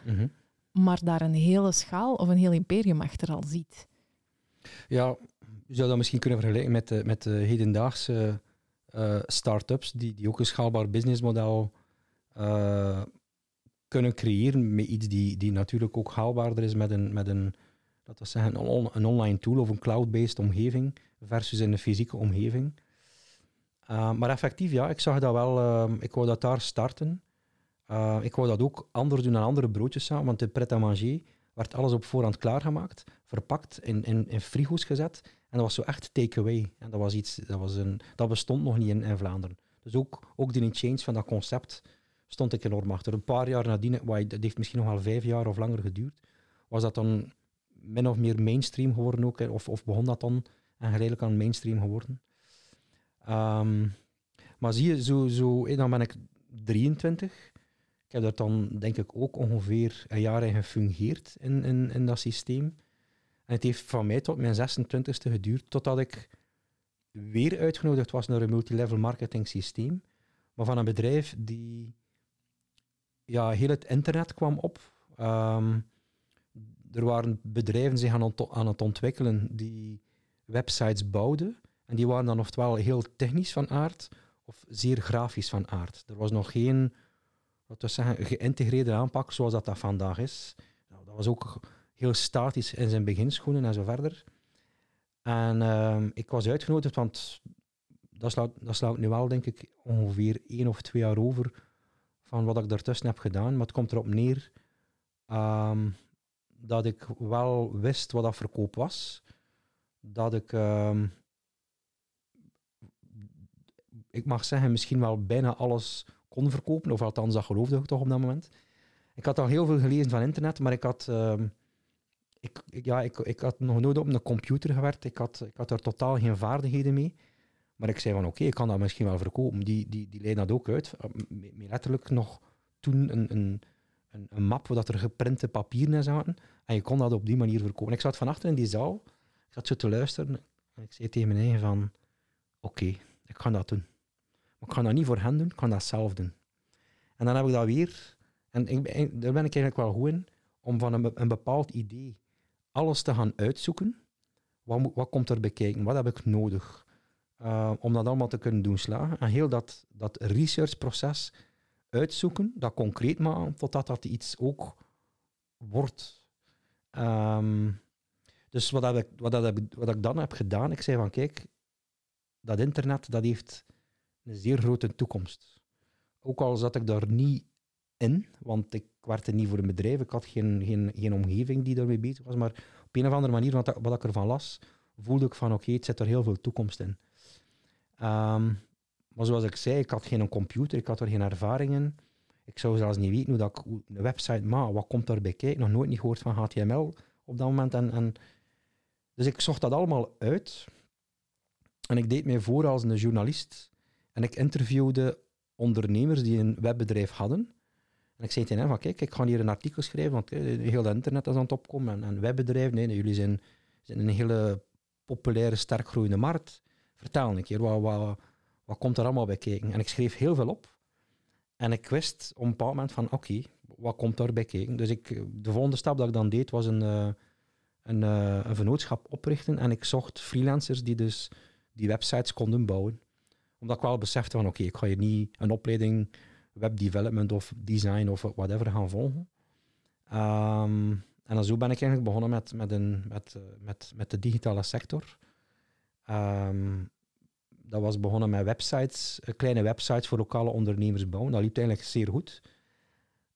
maar daar een hele schaal of een heel imperium achter al ziet. Ja, je zou dat misschien kunnen vergelijken met met de hedendaagse uh, start-ups die, die ook een schaalbaar businessmodel uh, kunnen creëren met iets die, die natuurlijk ook haalbaarder is met een, met een, laten we zeggen, een, een online tool of een cloud-based omgeving versus in een fysieke omgeving. Uh, maar effectief, ja, ik zag dat wel, ik wou dat daar starten. ik wou dat ook anders doen dan andere broodjes want de pret-à-manger werd alles op voorhand klaargemaakt, verpakt, in, in, in frigo's gezet. En dat was zo echt takeaway. En dat was iets, dat, was een, dat bestond nog niet in, in Vlaanderen. Dus ook, ook die change van dat concept stond ik enorm achter. Een paar jaar nadien, het heeft misschien nog wel vijf jaar of langer geduurd, was dat dan min of meer mainstream geworden ook, of, of begon dat dan en geleidelijk aan mainstream geworden. Um, maar zie je, zo, zo, dan ben ik 23. Ik heb daar dan denk ik ook ongeveer een jaar in gefungeerd in, in, dat systeem. En het heeft van mij tot mijn 26e geduurd, totdat ik weer uitgenodigd was naar een multilevel marketing systeem, maar van een bedrijf die ja, heel het internet kwam op. Um, er waren bedrijven zich aan, aan het ontwikkelen die websites bouwden. En die waren dan oftewel heel technisch van aard of zeer grafisch van aard. Er was nog geen wat we zeggen, geïntegreerde aanpak zoals dat, dat vandaag is. Nou, dat was ook heel statisch in zijn beginschoenen en zo verder. En uh, ik was uitgenodigd, want dat slaat, dat slaat nu wel, denk ik, ongeveer één of twee jaar over van wat ik daartussen heb gedaan. Maar het komt erop neer um, dat ik wel wist wat dat verkoop was. Dat ik, um, ik mag zeggen, misschien wel bijna alles kon verkopen, of althans dat geloofde ik toch op dat moment. Ik had al heel veel gelezen van internet, maar ik had, uh, ik, ja, ik, ik had nog nooit op een computer gewerkt. Ik had, ik had er totaal geen vaardigheden mee. Maar ik zei van oké, ik kan dat misschien wel verkopen. Die, die, die leidde dat ook uit. Met letterlijk nog toen een, een, een, een map waar er geprinte papieren in zaten. En je kon dat op die manier verkopen. Ik zat van achter in die zaal, ik zat te luisteren. En ik zei tegen mijn eigen van oké, ik ga dat doen. Ik ga dat niet voor hen doen, ik ga dat zelf doen. En dan heb ik dat weer, en ik, daar ben ik eigenlijk wel goed in, om van een, een bepaald idee alles te gaan uitzoeken. Wat, wat komt er bekijken? Wat heb ik nodig? Uh, om dat allemaal te kunnen doen slagen. En heel dat, dat researchproces uitzoeken, dat concreet maken, totdat dat iets ook wordt. Um, dus wat, heb ik, wat, heb wat ik dan heb gedaan, ik zei van kijk, dat internet dat heeft een zeer grote toekomst. Ook al zat ik daar niet in, want ik werkte niet voor een bedrijf, ik had geen, geen, geen omgeving die daarmee bezig was, maar op een of andere manier, wat, wat ik ervan las, voelde ik van oké, het zit er heel veel toekomst in. Um, maar zoals ik zei, ik had geen computer, ik had er geen ervaring in. Ik zou zelfs niet weten hoe dat ik een website maak, wat komt daarbij kijken, nog nooit niet gehoord van HTML op dat moment. En, en, dus ik zocht dat allemaal uit. En ik deed mij voor als een journalist en ik interviewde ondernemers die een webbedrijf hadden. En ik zei tegen hen van, kijk, ik ga hier een artikel schrijven, want eh, heel het internet is aan het opkomen. En, en webbedrijven, nee, jullie zijn, zijn een hele populaire, sterk groeiende markt. Vertel een keer, wat, wat, wat komt er allemaal bij kijken? En ik schreef heel veel op. En ik wist op een bepaald moment van, oké, wat komt er bij kijken? Dus ik, de volgende stap dat ik dan deed, was een, uh, een, uh, een vennootschap oprichten. En ik zocht freelancers die dus die websites konden bouwen. Omdat ik wel besefte van, oké, ik ga hier niet een opleiding webdevelopment of design of whatever gaan volgen. Um, en dan zo ben ik eigenlijk begonnen met, met, een, met, uh, met, met de digitale sector. Um, dat was begonnen met websites, kleine websites voor lokale ondernemers bouwen. Dat liep eigenlijk zeer goed.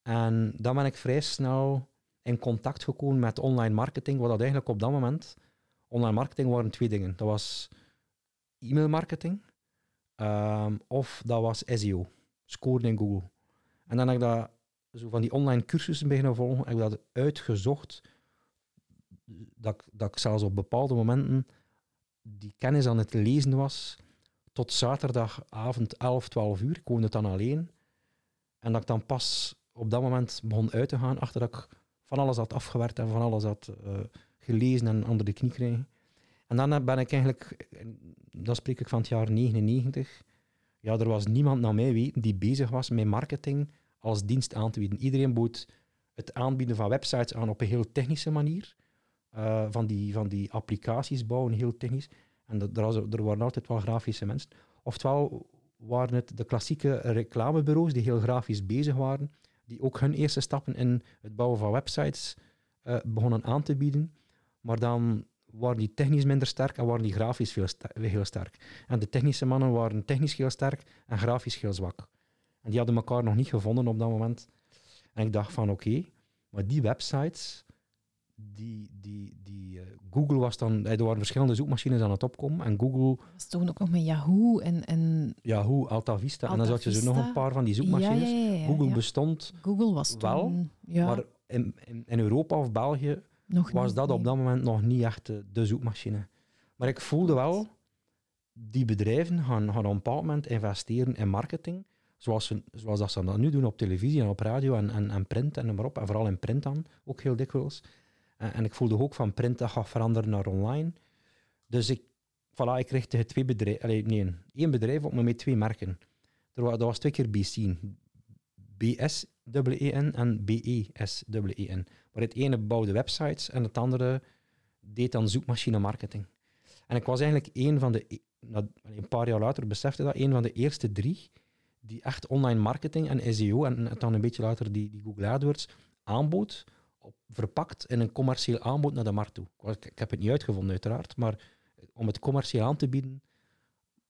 En dan ben ik vrij snel in contact gekomen met online marketing, wat dat eigenlijk op dat moment... Online marketing waren twee dingen. Dat was e-mail marketing um, of dat was SEO, scoren in Google. En dan heb ik dat zo van die online cursussen beginnen volgen, heb ik dat uitgezocht, dat, ik, dat ik zelfs op bepaalde momenten die kennis aan het lezen was, tot zaterdagavond 11, 12 uur. Ik woonde dan alleen. En dat ik dan pas op dat moment begon uit te gaan, achter dat ik van alles had afgewerkt en van alles had uh, gelezen en onder de knie kreeg. En dan ben ik eigenlijk, dan spreek ik van het jaar 99, ja, er was niemand naar mij weten die bezig was met marketing als dienst aan te bieden. Iedereen bood het aanbieden van websites aan op een heel technische manier. Uh, van, die, van die applicaties bouwen, heel technisch. En dat, er, was, er waren altijd wel grafische mensen. Oftewel waren het de klassieke reclamebureaus die heel grafisch bezig waren, die ook hun eerste stappen in het bouwen van websites uh, begonnen aan te bieden. Maar dan waren die technisch minder sterk en waren die grafisch veel heel sterk. En de technische mannen waren technisch heel sterk en grafisch heel zwak. En die hadden elkaar nog niet gevonden op dat moment. En ik dacht van oké, okay, maar die websites, die, die, die, uh, Google was dan, er waren verschillende zoekmachines aan het opkomen en Google... Was toen ook nog met Yahoo en... en... Yahoo, Alta Vista. Alta en dan zat je zo nog een paar van die zoekmachines. Ja, ja, ja, Google bestond Google was wel, toen, maar in, in, in, Europa of België nog was niet, dat nee. op dat moment nog niet echt de, zoekmachine. Maar ik voelde wel, die bedrijven gaan, gaan op een bepaald moment investeren in marketing, zoals, ze, zoals dat ze dat nu doen op televisie en op radio en, en, en print en maar op. En vooral in print dan, ook heel dikwijls. En, en ik voelde ook van print dat gaat veranderen naar online. Dus ik, voilà, ik richtte twee bedrijven, nee, één bedrijf op me met twee merken. Er dat was twee keer BC. BS-E-N en B-E-S-E-N. Maar het ene bouwde websites en het andere deed dan zoekmachine marketing. En ik was eigenlijk een van de, een paar jaar later besefte dat, een van de eerste drie die echt online marketing en SEO en dan een beetje later die, die Google AdWords aanbood, op, verpakt in een commercieel aanbod naar de markt toe. Ik, heb het niet uitgevonden uiteraard, maar om het commercieel aan te bieden,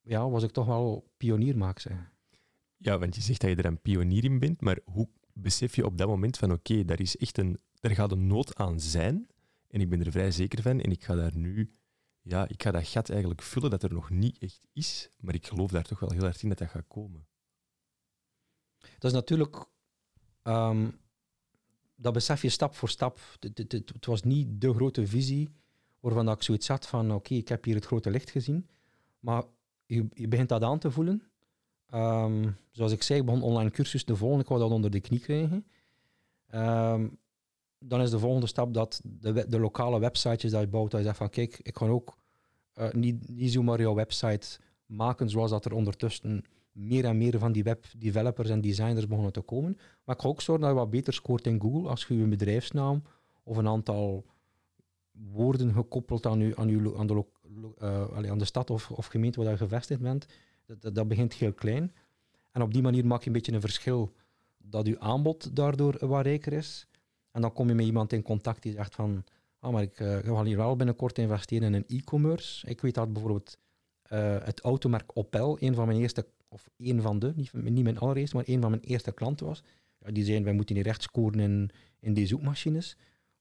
ja, was ik toch wel pionier, mag ik zeggen. Ja, want je zegt dat je er een pionier in bent, maar hoe besef je op dat moment van oké, daar is echt een, er gaat een nood aan zijn en ik ben er vrij zeker van en ik ga daar nu, ja, ik ga dat gat eigenlijk vullen dat er nog niet echt is, maar ik geloof daar toch wel heel hard in dat dat gaat komen. Dat is natuurlijk, um, dat besef je stap voor stap. Het, het, het, was niet de grote visie waarvan ik zoiets had van oké, ik heb hier het grote licht gezien, maar je, begint dat aan te voelen. Um, zoals ik zei, ik begon online cursus te volgen, ik wou dat onder de knie krijgen. Um, dan is de volgende stap dat de, de lokale websitejes dat je bouwt, dat je zegt van kijk, ik kan ook uh, niet, niet zomaar jouw website maken zoals dat er ondertussen meer en meer van die webdevelopers en designers begonnen te komen. Maar ik ga ook zorgen dat je wat beter scoort in Google als je je bedrijfsnaam of een aantal woorden gekoppeld aan, u, aan, u, aan, de, uh, aan de stad of, of gemeente waar je gevestigd bent, dat, dat, dat, begint heel klein. En op die manier maak je een beetje een verschil dat je aanbod daardoor wat rijker is. En dan kom je met iemand in contact die zegt van, ah, maar ik uh, ga hier wel binnenkort investeren in e-commerce. Ik weet dat bijvoorbeeld uh, het automerk Opel, een van mijn eerste, of een van de, niet, niet mijn allereerste, maar een van mijn eerste klanten was. Ja, die zeiden, wij moeten hier recht scoren in, in die zoekmachines.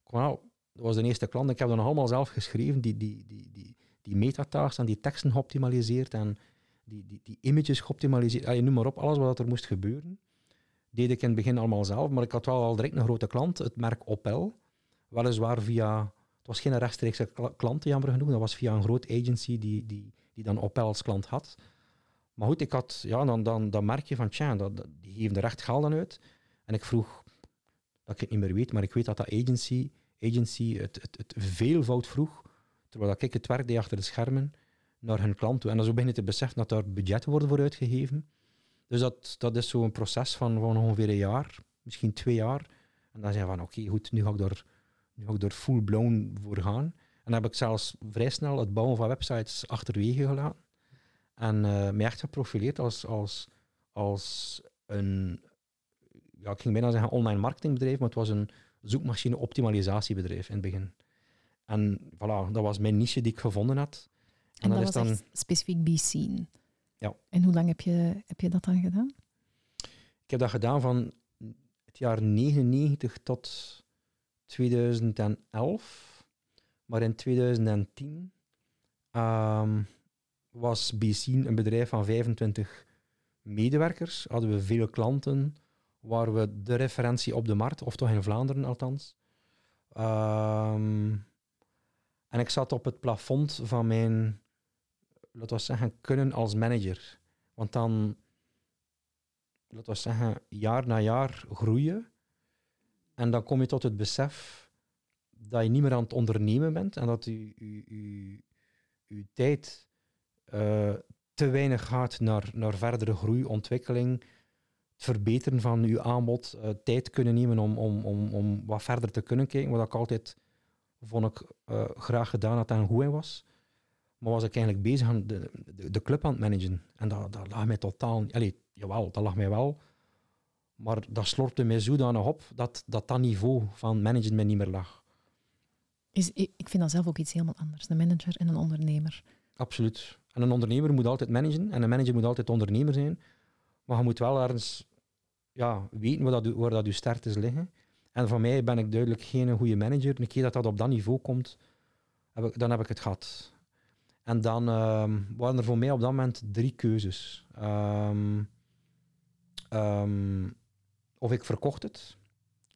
Nou, dat was de eerste klant. Ik heb dat nog allemaal zelf geschreven, die, die, die, die, die metatags en die teksten geoptimaliseerd en die, die, die images geoptimaliseerd. Allee, noem maar op, alles wat er moest gebeuren deed ik in het begin allemaal zelf, maar ik had wel al direct een grote klant, het merk Opel. Weliswaar via, het was geen rechtstreekse klant, jammer genoeg, dat was via een groot agency die, die, die dan Opel als klant had. Maar goed, ik had, ja, dan, dan, dan merk je van, tja, dat, die geven er echt geld aan uit. En ik vroeg, dat ik het niet meer weet, maar ik weet dat dat agency, agency het, het, het veelvoud vroeg, terwijl ik het werk deed achter de schermen, naar hun klant toe. En dan zo begin je te beseffen dat daar budgetten worden voor uitgegeven. Dus dat, dat is zo'n proces van, van ongeveer een jaar, misschien twee jaar. En dan zeg je van, oké, goed, nu ga ik daar, nu ga ik daar full-blown voor gaan. En dan heb ik zelfs vrij snel het bouwen van websites achterwege gelaten. En eh mij echt geprofileerd als, als, als een, ja, ik ging bijna zeggen online marketingbedrijf, maar het was een zoekmachine optimalisatiebedrijf in het begin. En voilà, dat was mijn niche die ik gevonden had. En, dat is was dan- specifiek B-scene. Ja. En hoe lang heb je, heb je dat dan gedaan? Ik heb dat gedaan van het jaar 99 tot 2011. Maar in 2010 ehm, was BCN een bedrijf van 25 medewerkers. Hadden we veel klanten. Waren we de referentie op de markt, of toch in Vlaanderen althans. Ehm, en ik zat op het plafond van mijn, laten we zeggen, kunnen als manager. Want dan laten we zeggen, jaar na jaar groeien. En dan kom je tot het besef dat je niet meer aan het ondernemen bent en dat je, je, tijd eh, te weinig gaat naar, naar verdere groei, ontwikkeling, het verbeteren van je aanbod, eh, tijd kunnen nemen om, om, om, om wat verder te kunnen kijken, wat ik altijd vond ik eh, graag gedaan had en goed in was. Maar was ik eigenlijk bezig aan de, de, de club aan het managen. En dat, dat lag mij totaal niet. Allee, jawel, dat lag mij wel. Maar dat slorpte mij zodanig op dat dat, dat niveau van managen mij niet meer lag. Is, ik vind dat zelf ook iets helemaal anders. Een manager en een ondernemer. Absoluut. En een ondernemer moet altijd managen en een manager moet altijd ondernemer zijn. Maar je moet wel ergens ja, weten waar, dat, waar dat je sterktes liggen. En voor mij ben ik duidelijk geen goede manager. Een keer dat dat op dat niveau komt, heb ik, dan heb ik het gehad. En dan ehm, waren er voor mij op dat moment drie keuzes. Ehm, ehm, of ik verkocht het.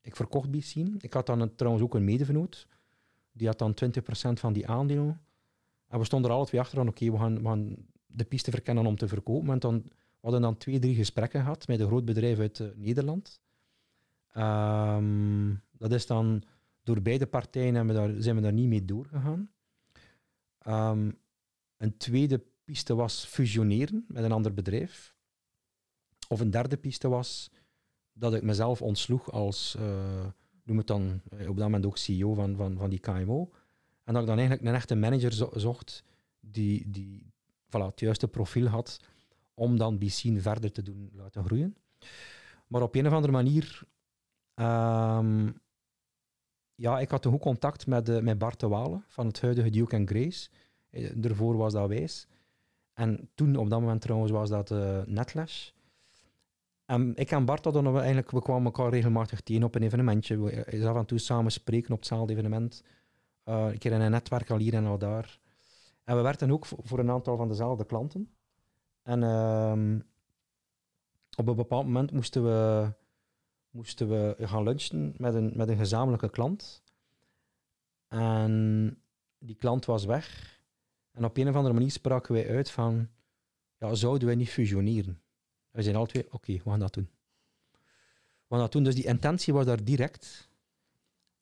Ik verkocht Bicien. Ik had dan een- trouwens ook een medevernoot. Die had dan 20% van die aandelen. En we stonden er alle twee achter van, oké, we, gaan, we gaan de piste verkennen om te verkopen. En dan, we hadden dan twee, drie gesprekken gehad met een groot bedrijf uit eh, Nederland. Dat is dan door beide partijen we daar, zijn we daar niet mee doorgegaan. Ehm, een tweede piste was fusioneren met een ander bedrijf. Of een derde piste was dat ik mezelf ontsloeg als, eh, noem het dan, eh, op dat moment ook CEO van, van, van die KMO. En dat ik dan eigenlijk een echte manager zo- zocht die, die voilà, het juiste profiel had om dan BCN verder te doen laten groeien. Maar op een of andere manier, ehm, ja, ik had toen ook contact met, eh, met Bart de Walen van het huidige Duke Grace. Eh, daarvoor was dat Wijs. En toen, op dat moment trouwens, was dat eh Netlash. En ik en Bart hadden we eigenlijk, we kwamen elkaar regelmatig tegen op een evenementje. We eh, af en toe samen spreken op hetzelfde evenement. Eh, een keer in een netwerk al hier en al daar. En we werkten ook voor, voor een aantal van dezelfde klanten. En ehm, op een bepaald moment moesten we, moesten we gaan lunchen met een, met een gezamenlijke klant. En die klant was weg. En op een of andere manier spraken wij uit van, ja, zouden wij niet fusioneren? En we zijn alle twee, oké, we gaan dat doen. We gaan dat doen. Dus die intentie was daar direct.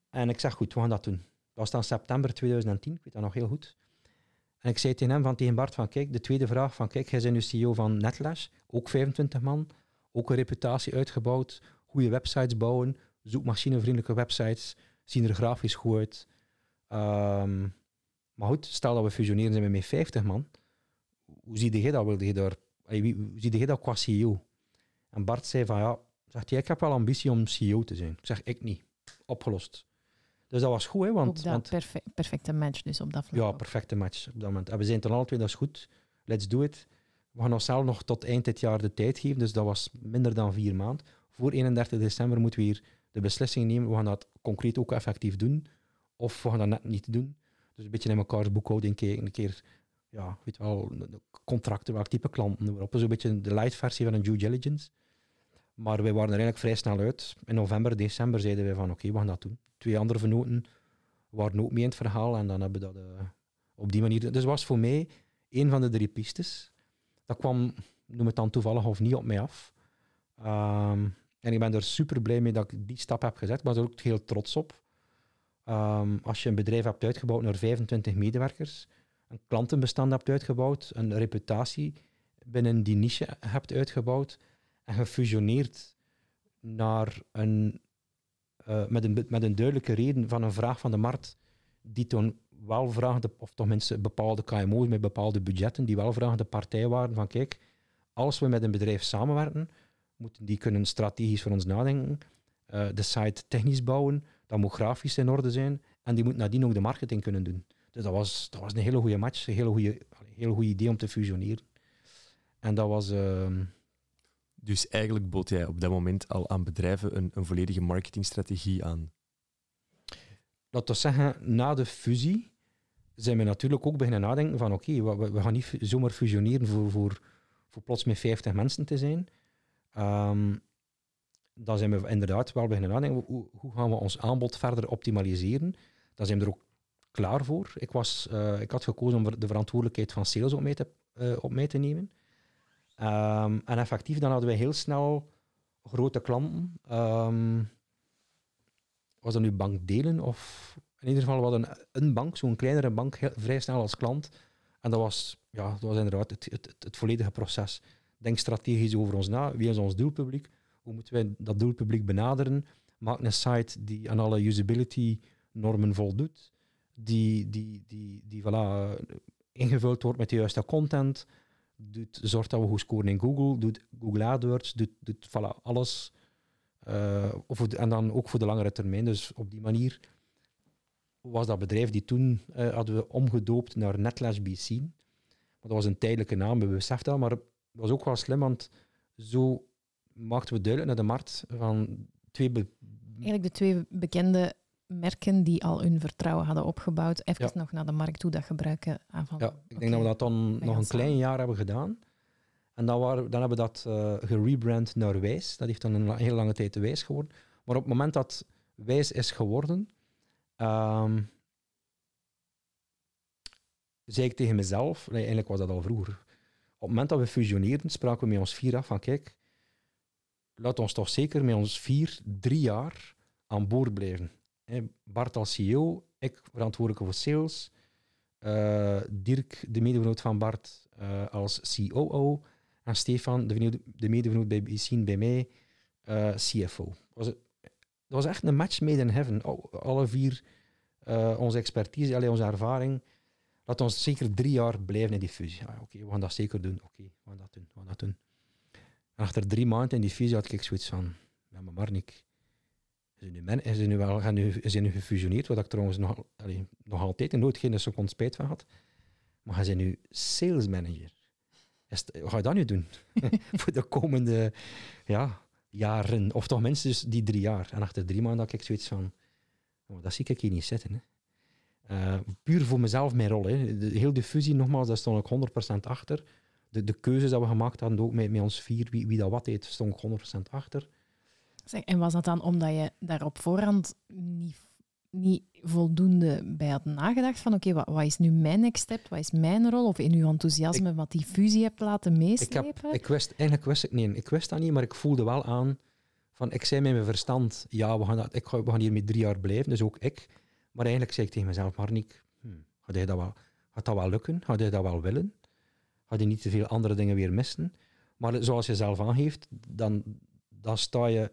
En ik zeg, goed, we gaan dat doen. Dat was dan september 2010, ik weet dat nog heel goed. En ik zei tegen hem, van, tegen Bart, van kijk, de tweede vraag van kijk, jij bent nu CEO van Netlash, ook 25 man, ook een reputatie uitgebouwd, goede websites bouwen, zoekmachinevriendelijke websites, zien er grafisch goed uit. Ehm, maar goed, stel dat we fusioneren zijn we met 50 man, hoe zie jij dat? Wilde je daar, hoe zie jij dat qua CEO? En Bart zei van ja, zegt hij, ik heb wel ambitie om CEO te zijn. Ik zeg, ik niet. Opgelost. Dus dat was goed, hè, want, dat want perfe- perfecte match dus op dat vlak. ja, perfecte match op dat moment. En we zijn toen alle twee, dat is goed. Let's do it. We gaan onszelf nog tot eind dit jaar de tijd geven, dus dat was minder dan vier maanden. Voor 31 december moeten we hier de beslissing nemen. We gaan dat concreet ook effectief doen, of we gaan dat net niet doen. Dus een beetje in elkaars boekhouding een keer, ja, weet wel, contracten, welk type klanten, maar op. Dus een beetje de light versie van een due diligence. Maar wij waren er eigenlijk vrij snel uit. In november, december zeiden wij van oké, we gaan dat doen. Twee andere vernoten waren ook mee in het verhaal en dan hebben we dat eh, op die manier... Dus was voor mij een van de drie pistes. Dat kwam noem het dan toevallig of niet, op mij af. Ehm, en ik ben er super blij mee dat ik die stap heb gezet. Ik er ook heel trots op. Ehm, als je een bedrijf hebt uitgebouwd naar 25 medewerkers, een klantenbestand hebt uitgebouwd, een reputatie binnen die niche hebt uitgebouwd en gefusioneerd naar een, uh, met, een, met een duidelijke reden van een vraag van de markt die toen wel vraagde, of toch mensen bepaalde KMO's met bepaalde budgetten, die wel vragen de partij waren van kijk, als we met een bedrijf samenwerken, moeten die kunnen strategisch voor ons nadenken, uh, de site technisch bouwen, dat moet grafisch in orde zijn en die moet nadien ook de marketing kunnen doen. Dus dat was, dat was een hele goede match, een hele goede, hele goede idee om te fusioneren. En dat was... Uh, dus eigenlijk bood jij op dat moment al aan bedrijven een, een volledige marketingstrategie aan? Dat wil zeggen, na de fusie zijn we natuurlijk ook beginnen nadenken van oké, we, we, gaan niet zomaar fusioneren voor, voor, voor plots met 50 mensen te zijn. Um, dan zijn we inderdaad wel beginnen nadenken, hoe, hoe gaan we ons aanbod verder optimaliseren? Dan zijn we er ook klaar voor. Ik, was, uh, ik had gekozen om de verantwoordelijkheid van sales op mij te, uh, op mij te nemen. Um, en effectief, dan hadden we heel snel grote klanten. Um, was dat nu bankdelen of in ieder geval hadden een bank, zo'n kleinere bank, heel, vrij snel als klant. En dat was, ja, dat was inderdaad het, het, het, het volledige proces. Denk strategisch over ons na. Wie is ons doelpubliek? Hoe moeten wij dat doelpubliek benaderen? Maak een site die aan alle usability normen voldoet. Die, die, die, die voilà, ingevuld wordt met de juiste content. Doet, zorgt dat we goed scoren in Google. Doet Google AdWords. Doet, doet voilà, alles. Uh, of, en dan ook voor de langere termijn. Dus op die manier was dat bedrijf die toen uh, hadden we omgedoopt naar Netlash BC. Dat was een tijdelijke naam, we beseften dat, maar het was ook wel slim, want zo maakten we duidelijk naar de markt van twee... Eigenlijk de twee bekende merken die al hun vertrouwen hadden opgebouwd, even nog naar de markt toe dat gebruiken. Van, ja, ik denk dat we dat dan nog een klein jaar hebben gedaan. En dan, waren, dan hebben we dat uh, gerebrand naar Wijs. Dat heeft dan een hele lange tijd Wijs geworden. Maar op het moment dat Wijs is geworden, um, zei ik tegen mezelf, nee, eigenlijk was dat al vroeger. Op het moment dat we fusioneerden, spraken we met ons vier af van kijk, laat ons toch zeker met ons vier drie jaar aan boord blijven. Bart als CEO, ik verantwoordelijk voor sales, uh, Dirk, de medevernoot van Bart, uh, als COO en Stefan, de, de medevernoot bij bij mij, uh, CFO. Het, dat was echt een match made in heaven. Alle vier onze expertise, alle onze ervaring. Laat ons zeker drie jaar blijven in die fusie. Ah, Oké, we gaan dat zeker doen. Oké, we gaan dat doen. We gaan dat doen. En achter drie maanden in die fusie had ik zoiets van, ja, maar Marnik, nu, men, nu wel gaan nu, is nu gefusioneerd, wat ik trouwens nog, allee, nog altijd nooit geen seconde spijt van had. Maar hij is nu sales manager. Wat ga je dat nu doen? Voor de komende ja, jaren, of toch minstens die drie jaar. En achter drie maanden had ik zoiets van, oh, dat zie ik hier niet zitten. Hè. Uh, puur voor mezelf mijn rol. Hè. De, heel de nogmaals, daar stond ik 100% achter. De, de keuzes die we gemaakt hadden, ook met, met ons vier, wie, wie dat wat deed, stond ik 100% achter. Zeg, en was dat dan omdat je daar op voorhand niet, niet voldoende bij had nagedacht van oké, wat, wat, is nu mijn next step, wat is mijn rol? Of in uw enthousiasme wat die fusie hebt laten meeslepen? Ik, heb, ik wist, eigenlijk wist ik, nee, ik wist dat niet, maar ik voelde wel aan van ik zei met mijn verstand, ja, we gaan, dat, ik, we gaan hier met drie jaar blijven, dus ook ik. Maar eigenlijk zei ik tegen mezelf, Marnik, hmm, gaat, dat wel, gaat dat wel lukken? Gaat hij dat wel willen? Gaat hij niet te veel andere dingen weer missen? Maar zoals je zelf aangeeft, dan, dan, sta je,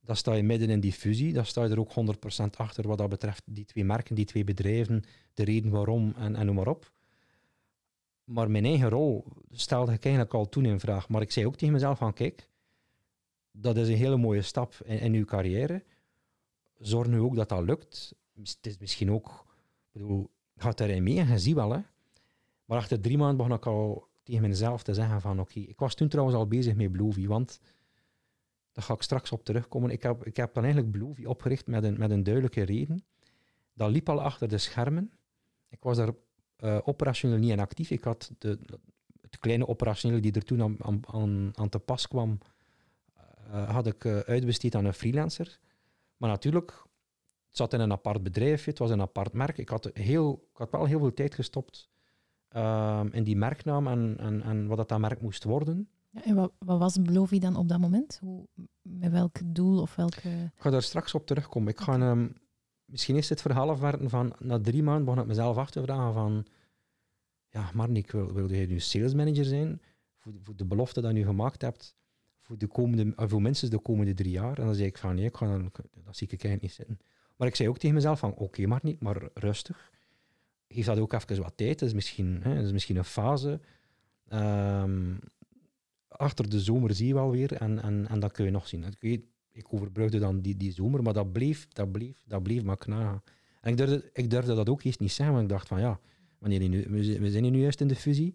dan sta je midden in die fusie. Dan sta je er ook 100% achter wat dat betreft die twee merken, die twee bedrijven, de reden waarom en, en noem maar op. Maar mijn eigen rol stelde ik eigenlijk al toen in vraag. Maar ik zei ook tegen mezelf van, kijk, dat is een hele mooie stap in, in uw carrière. Zorg nu ook dat dat lukt het is misschien ook, ik bedoel, gaat erin mee en je ziet wel, hè. Maar achter drie maanden begon ik al tegen mezelf te zeggen van oké, ik was toen trouwens al bezig met Bloovy, want daar ga ik straks op terugkomen. Ik heb, ik heb dan eigenlijk Bloovy opgericht met een, met een duidelijke reden. Dat liep al achter de schermen. Ik was daar uh, operationeel niet in actief. Ik had de, het kleine operationeel die er toen aan, aan, aan te pas kwam, uh, had ik uh, uitbesteed aan een freelancer. Maar natuurlijk, het zat in een apart bedrijf, het was een apart merk. Ik had, heel, ik had wel heel veel tijd gestopt um, in die merknaam en, en, en wat dat, dat merk moest worden. Ja, en wat, wat was Belovi dan op dat moment? Hoe, met welk doel of welke... Ik ga daar straks op terugkomen. Ik ga, ehm, misschien is het verhaal afwerken van na drie maanden begon ik mezelf af te vragen van ja, Marnik, wil, wil jij nu salesmanager zijn voor, voor de belofte dat je nu gemaakt hebt voor, de komende, of voor minstens de komende drie jaar? En dan zei ik van nee, ik ga dan, dat zie ik eigenlijk niet zitten. Maar ik zei ook tegen mezelf van oké okay, Marnik, maar rustig. Geef dat ook even wat tijd. Dat is misschien, hè, dat is misschien een fase. Ehm, achter de zomer zie je wel weer en, en, en dat kun je nog zien. Ik, ik overbrugde dan die, die zomer, maar dat bleef, dat bleef, dat bleef maar knagen. En ik durfde, ik durfde dat ook eerst niet zeggen, want ik dacht van ja, wanneer nu, we zijn hier nu juist in de fusie.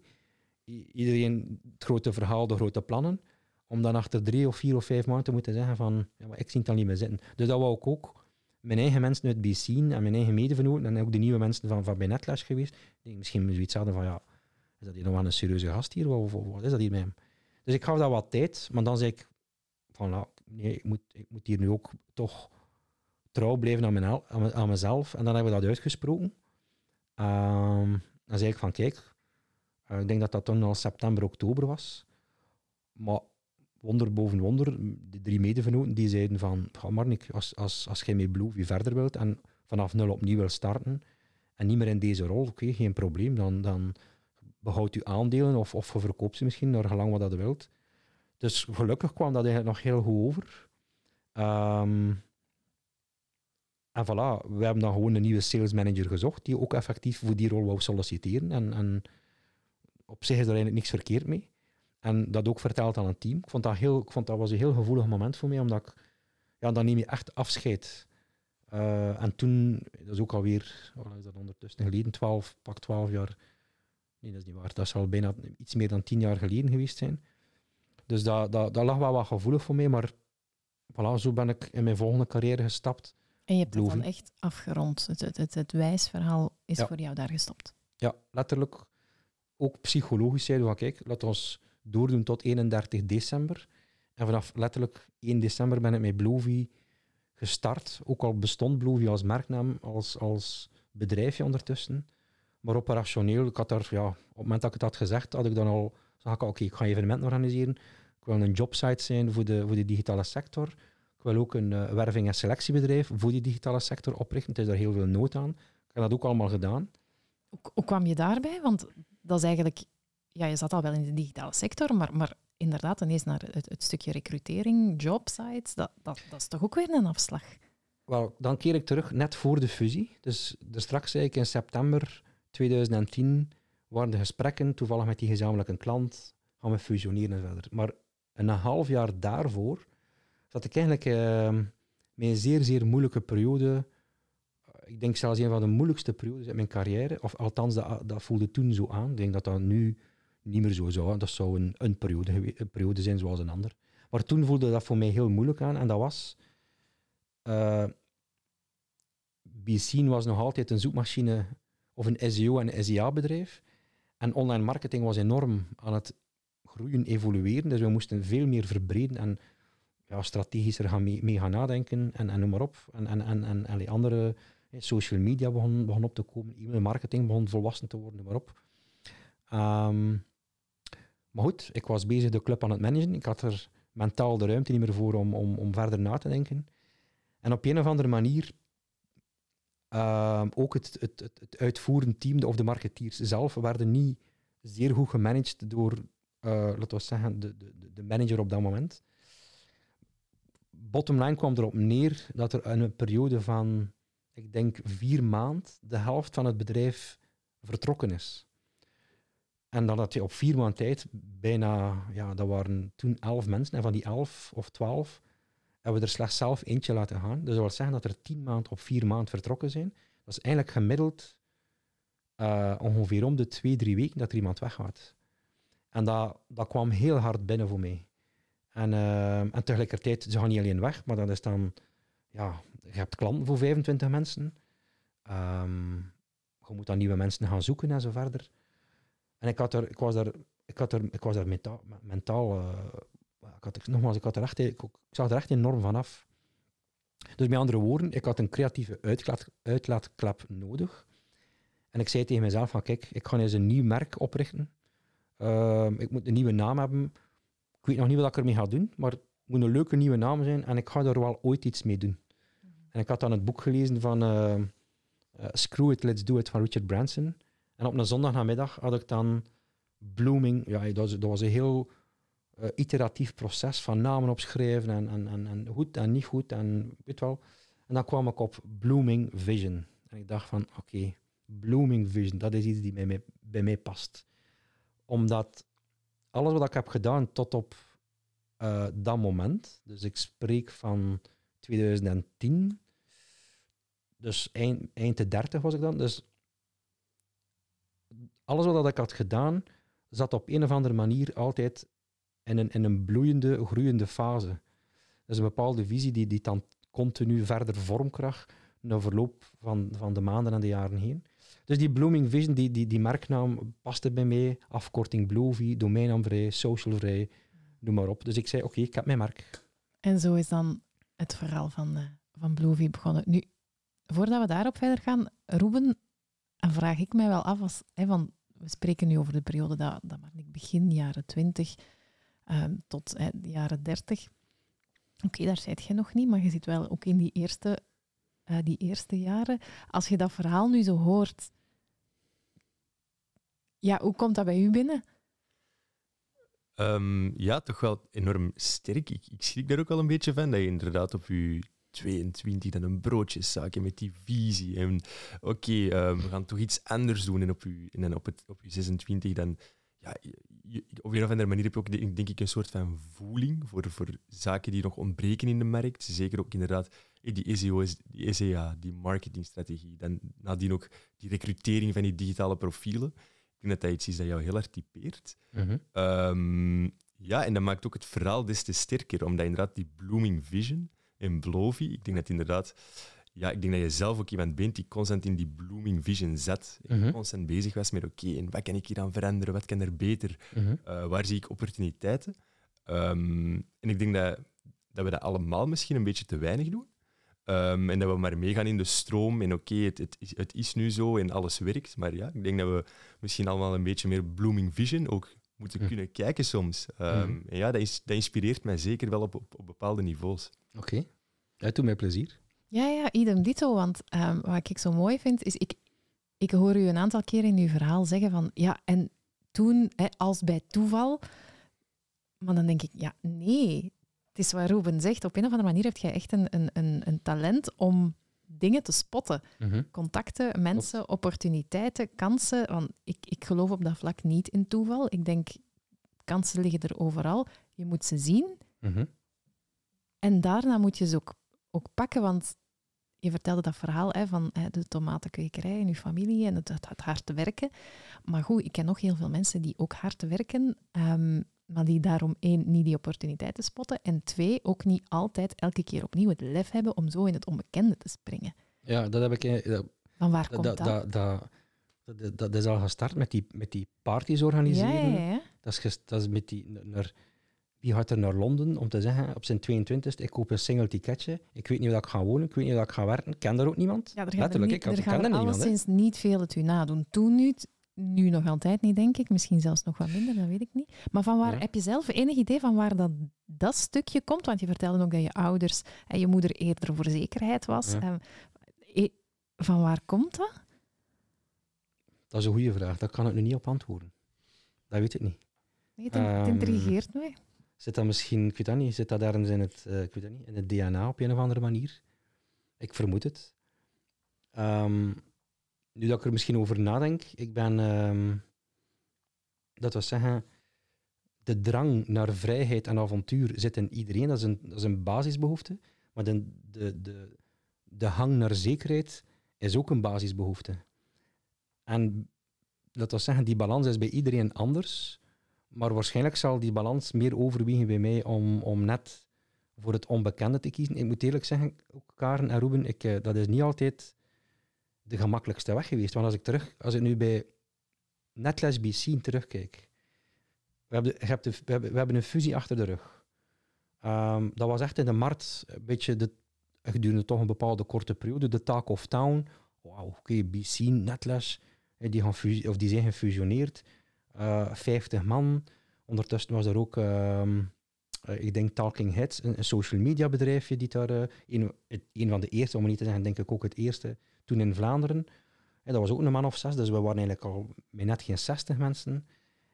Iedereen het grote verhaal, de grote plannen. Om dan achter drie of vier of vijf maanden te moeten zeggen van ja, maar ik zie het dan niet meer zitten. Dus dat wou ik ook mijn eigen mensen uit BC en mijn eigen medevenoten en ook de nieuwe mensen van, van bij Netlash geweest. Die misschien zoiets hadden van ja, is dat hier nog wel een serieuze gast hier? Of, wat is dat hier met hem? Dus ik gaf dat wat tijd, maar dan zei ik van nou, nee, ik moet, ik moet hier nu ook toch trouw blijven aan, mijn, aan, mezelf. En dan hebben we dat uitgesproken. Um, dan zei ik van kijk, uh, ik denk dat dat toen al september, oktober was. Maar wonder boven wonder, de drie medevenoten die zeiden van, ga maar als, als, als jij met Blue verder wilt en vanaf nul opnieuw wil starten en niet meer in deze rol, oké, geen probleem, dan, dan behoudt u aandelen of, of verkoopt ze misschien naar gelang wat dat wilt. Dus gelukkig kwam dat eigenlijk nog heel goed over. Um, en voilà, we hebben dan gewoon een nieuwe sales manager gezocht die ook effectief voor die rol wou solliciteren. En, en op zich is er eigenlijk niks verkeerd mee. En dat ook verteld aan een team. Ik vond dat, heel, ik vond dat was een heel gevoelig moment voor mij, omdat ik, ja, dan neem je echt afscheid. Uh, en toen, dat is ook alweer, wat is dat ondertussen geleden, 12, pak 12 jaar. Nee, dat is niet waar. Dat zal bijna iets meer dan 10 jaar geleden geweest zijn. Dus dat, dat, dat lag wel wat gevoelig voor mij, maar voilà, zo ben ik in mijn volgende carrière gestapt. En je hebt het dan echt afgerond. Het, het, het, het wijsverhaal is voor jou daar gestopt. Ja, letterlijk. Ook psychologisch zeiden we kijk, laten we doordoen tot 31 december. En vanaf letterlijk 1 december ben ik met Blovy gestart. Ook al bestond Blovy als merknaam, als, als bedrijfje ondertussen. Maar operationeel, ik had daar, ja, op het moment dat ik het had gezegd, had ik dan al, zag ik, oké, ik ga evenementen organiseren. Ik wil een jobsite zijn voor de, voor de digitale sector. Ik wil ook een uh, werving- en selectiebedrijf voor die digitale sector oprichten. Het is daar heel veel nood aan. Ik heb dat ook allemaal gedaan. Hoe kwam je daarbij? Want dat is eigenlijk ja, je zat al wel in de digitale sector, maar, maar inderdaad, ineens naar het, stukje recrutering, jobsites, dat, dat, dat is toch ook weer een afslag? Wel, dan keer ik terug net voor de fusie. Dus er straks zei ik in september 2010 waren de gesprekken, toevallig met die gezamenlijke klant, gaan we fusioneren en verder. Maar een half jaar daarvoor zat ik eigenlijk uh, met een zeer, zeer moeilijke periode. Ik denk zelfs een van de moeilijkste periodes in mijn carrière. Of althans, dat, dat voelde toen zo aan. Ik denk dat dat nu niet meer zo zou. Dat zou een, een, periode, een periode zijn zoals een ander. Maar toen voelde dat voor mij heel moeilijk aan. En dat was... Uh, BC was nog altijd een zoekmachine of een SEO- en SEA-bedrijf. En online marketing was enorm aan het groeien, evolueren. Dus we moesten veel meer verbreden en ja, strategischer gaan mee, mee, gaan nadenken en, en noem maar op. En, en, en, en, en andere social media begon, begon op te komen, e-mail marketing begon volwassen te worden, noem maar op. Um, maar goed, ik was bezig de club aan het managen. Ik had er mentaal de ruimte niet meer voor om, om, om verder na te denken. En op een of andere manier uh, ook het, het, het, uitvoerend team of de marketeers zelf werden niet zeer goed gemanaged door, uh, laten we zeggen, de, de, de manager op dat moment. Bottom line kwam erop neer dat er in een periode van, ik denk, vier maanden de helft van het bedrijf vertrokken is. En dan had je op vier maanden tijd bijna, ja, dat waren toen elf mensen. En van die elf of twaalf hebben we er slechts zelf eentje laten gaan. Dus dat wil zeggen dat er tien maanden op vier maanden vertrokken zijn. Dat is eigenlijk gemiddeld uh, ongeveer om de twee, drie weken dat er iemand weggaat. En dat, dat kwam heel hard binnen voor mij. En, uh, en tegelijkertijd, ze gaan niet alleen weg, maar dat is dan, ja, je hebt klanten voor 25 mensen. Um, je moet dan nieuwe mensen gaan zoeken en zo verder. En ik, had er, ik, was, er, ik, had er, ik was er mentaal, mentaal uh, ik had, nogmaals, ik, had er echt, ik, ik zag er echt enorm van af. Dus met andere woorden, ik had een creatieve uitlaat, uitlaatklep nodig. En ik zei tegen mezelf van, kijk, ik ga eens een nieuw merk oprichten. Uh, ik moet een nieuwe naam hebben. Ik weet nog niet wat ik ermee ga doen, maar het moet een leuke nieuwe naam zijn en ik ga er wel ooit iets mee doen. En ik had dan het boek gelezen van eh, eh, Screw It, Let's Do It van Richard Branson. En op een zondagnamiddag had ik dan Blooming. Ja, dat was, dat was een heel eh, iteratief proces van namen opschrijven en, en, en, en goed en niet goed en weet wel. En dan kwam ik op Blooming Vision. En ik dacht van, oké, Blooming Vision, dat is iets die bij mij, bij mij past. Omdat alles wat ik heb gedaan tot op eh, dat moment, dus ik spreek van 2010, dus eind, eind de 30 was ik dan, dus alles wat ik had gedaan, zat op een of andere manier altijd in een, in een bloeiende, groeiende fase. Dus een bepaalde visie die, die dan continu verder vorm krijgt na verloop van, van de maanden en de jaren heen. Dus die Blooming Vision, die, die, die merknaam paste bij mij. Afkorting Bloovy, domeinnaamvrij, socialvrij, noem maar op. Dus ik zei, oké, ik heb mijn merk. En zo is dan het verhaal van, uh, van Bloovy begonnen. Nu, voordat we daarop verder gaan, Ruben, vraag ik mij wel af, als, hè, van, we spreken nu over de periode dat, dat ik begin jaren 20 um, tot de jaren 30. Oké, daar zit je nog niet, maar je zit wel ook in die eerste, uh, die eerste jaren. Als je dat verhaal nu zo hoort, ja, hoe komt dat bij u binnen? Um, ja, toch wel enorm sterk. Ik, ik schrik daar ook wel een beetje van, dat je inderdaad op je 22 dan een broodjeszaakje met die visie. En oké, okay, uh, we gaan toch iets anders doen. En op je, en op, het, op je 26 dan... Ja, je, op een of andere manier heb je ook, denk ik, een soort van voeling voor, voor zaken die nog ontbreken in de markt. Zeker ook inderdaad die SEO, die SEA, die marketingstrategie. Dan nadien ook die recrutering van die digitale profielen. Ik denk dat dat iets is dat jou heel erg typeert. Mm -hmm. um, ja, en dat maakt ook het verhaal des te sterker, omdat inderdaad die blooming vision en Blovy, ik denk dat inderdaad, ja, ik denk dat je zelf ook iemand bent die constant in die blooming vision zet. Mhm. Mm -hmm. Constant bezig was met, oké, okay, en wat kan ik hier aan veranderen? Wat kan er beter? Mm -hmm. uh, waar zie ik opportuniteiten? Um, en ik denk dat, dat we dat allemaal misschien een beetje te weinig doen. Um, en dat we maar meegaan in de stroom en oké, okay, het, het, is, het is nu zo en alles werkt. Maar ja, ik denk dat we misschien allemaal een beetje meer blooming vision ook moeten Mhm. kunnen kijken soms. Um, En ja, dat, is, dat inspireert mij zeker wel op, op, op bepaalde niveaus. Oké, okay. dat doet mij plezier. Ja, ja, idem dito. Want um, wat ik zo mooi vind, is ik, ik hoor u een aantal keer in uw verhaal zeggen van ja, en toen, hè, als bij toeval. Maar dan denk ik, ja, nee. Het is wat Ruben zegt. Op een of andere manier heb jij echt een, een, een, een talent om dingen te spotten. Mm -hmm. Contacten, mensen, opportuniteiten, kansen. Want ik, ik geloof op dat vlak niet in toeval. Ik denk, kansen liggen er overal. Je moet ze zien. Mm -hmm. En daarna moet je ze ook, ook pakken. Want je vertelde dat verhaal hè, van hè, de tomatenkwekerij in je familie en het, het, het hard werken. Maar goed, ik ken nog heel veel mensen die ook hard werken. Um, maar die daarom één, niet die opportuniteiten spotten. En twee, ook niet altijd elke keer opnieuw het lef hebben om zo in het onbekende te springen. Ja, dat heb ik... Dat, Van waar komt dat? Dat, dat, dat, dat is al gestart met die, met die parties organiseren. Ja, ja, ja. Dat, is gest, dat is met die... Naar, wie gaat er naar Londen om te zeggen op zijn 22e, ik koop een single ticketje, ik weet niet waar ik ga wonen, ik weet niet waar ik ga werken, ik ken daar ook niemand. Ja, er Letterlijk, niet, ik er ken er niemand. sinds niet veel het u nadoen. Toen nu, nu nog altijd niet, denk ik. Misschien zelfs nog wat minder, dat weet ik niet. Maar van waar Ja. heb je zelf enig idee van waar dat, dat stukje komt? Want je vertelde ook dat je ouders en je moeder eerder voor zekerheid was. Ja. Ehm, eh, van waar komt dat? Dat is een goede vraag, daar kan ik nu niet op antwoorden. Dat weet ik niet. Nee, het, het Ehm, intrigeert me. Zit dat misschien, ik weet dat niet, zit dat ergens in het, eh, ik weet dat niet, in het DNA op een of andere manier? Ik vermoed het. Ehm, nu dat ik er misschien over nadenk, ik ben, ehm, dat wil zeggen, de drang naar vrijheid en avontuur zit in iedereen, dat is een, dat is een basisbehoefte, maar de, de, de, de hang naar zekerheid is ook een basisbehoefte. En dat wil zeggen, die balans is bij iedereen anders. Maar waarschijnlijk zal die balans meer overwegen bij mij om, om net voor het onbekende te kiezen. Ik moet eerlijk zeggen, ook Karen en Ruben, ik, eh, dat is niet altijd de gemakkelijkste weg geweest. Want als ik, terug, als ik nu bij Netles BC terugkijk, we hebben, we, hebben, we hebben een fusie achter de rug. Ehm, dat was echt in de markt een beetje de, gedurende toch een bepaalde korte periode, de talk of town. Wauw, oké, BC, Netles, eh, die, gaan fusie, of die zijn gefusioneerd. Uh, 50 man, Ondertussen was er ook, ehm, eh, ik denk Talking Heads, een, social media bedrijfje, die daar, eh, een, een van de eerste, om niet te zeggen, denk ik ook het eerste, in Vlaanderen. En dat was ook een man of zes, dus we waren eigenlijk al met net geen 60 mensen.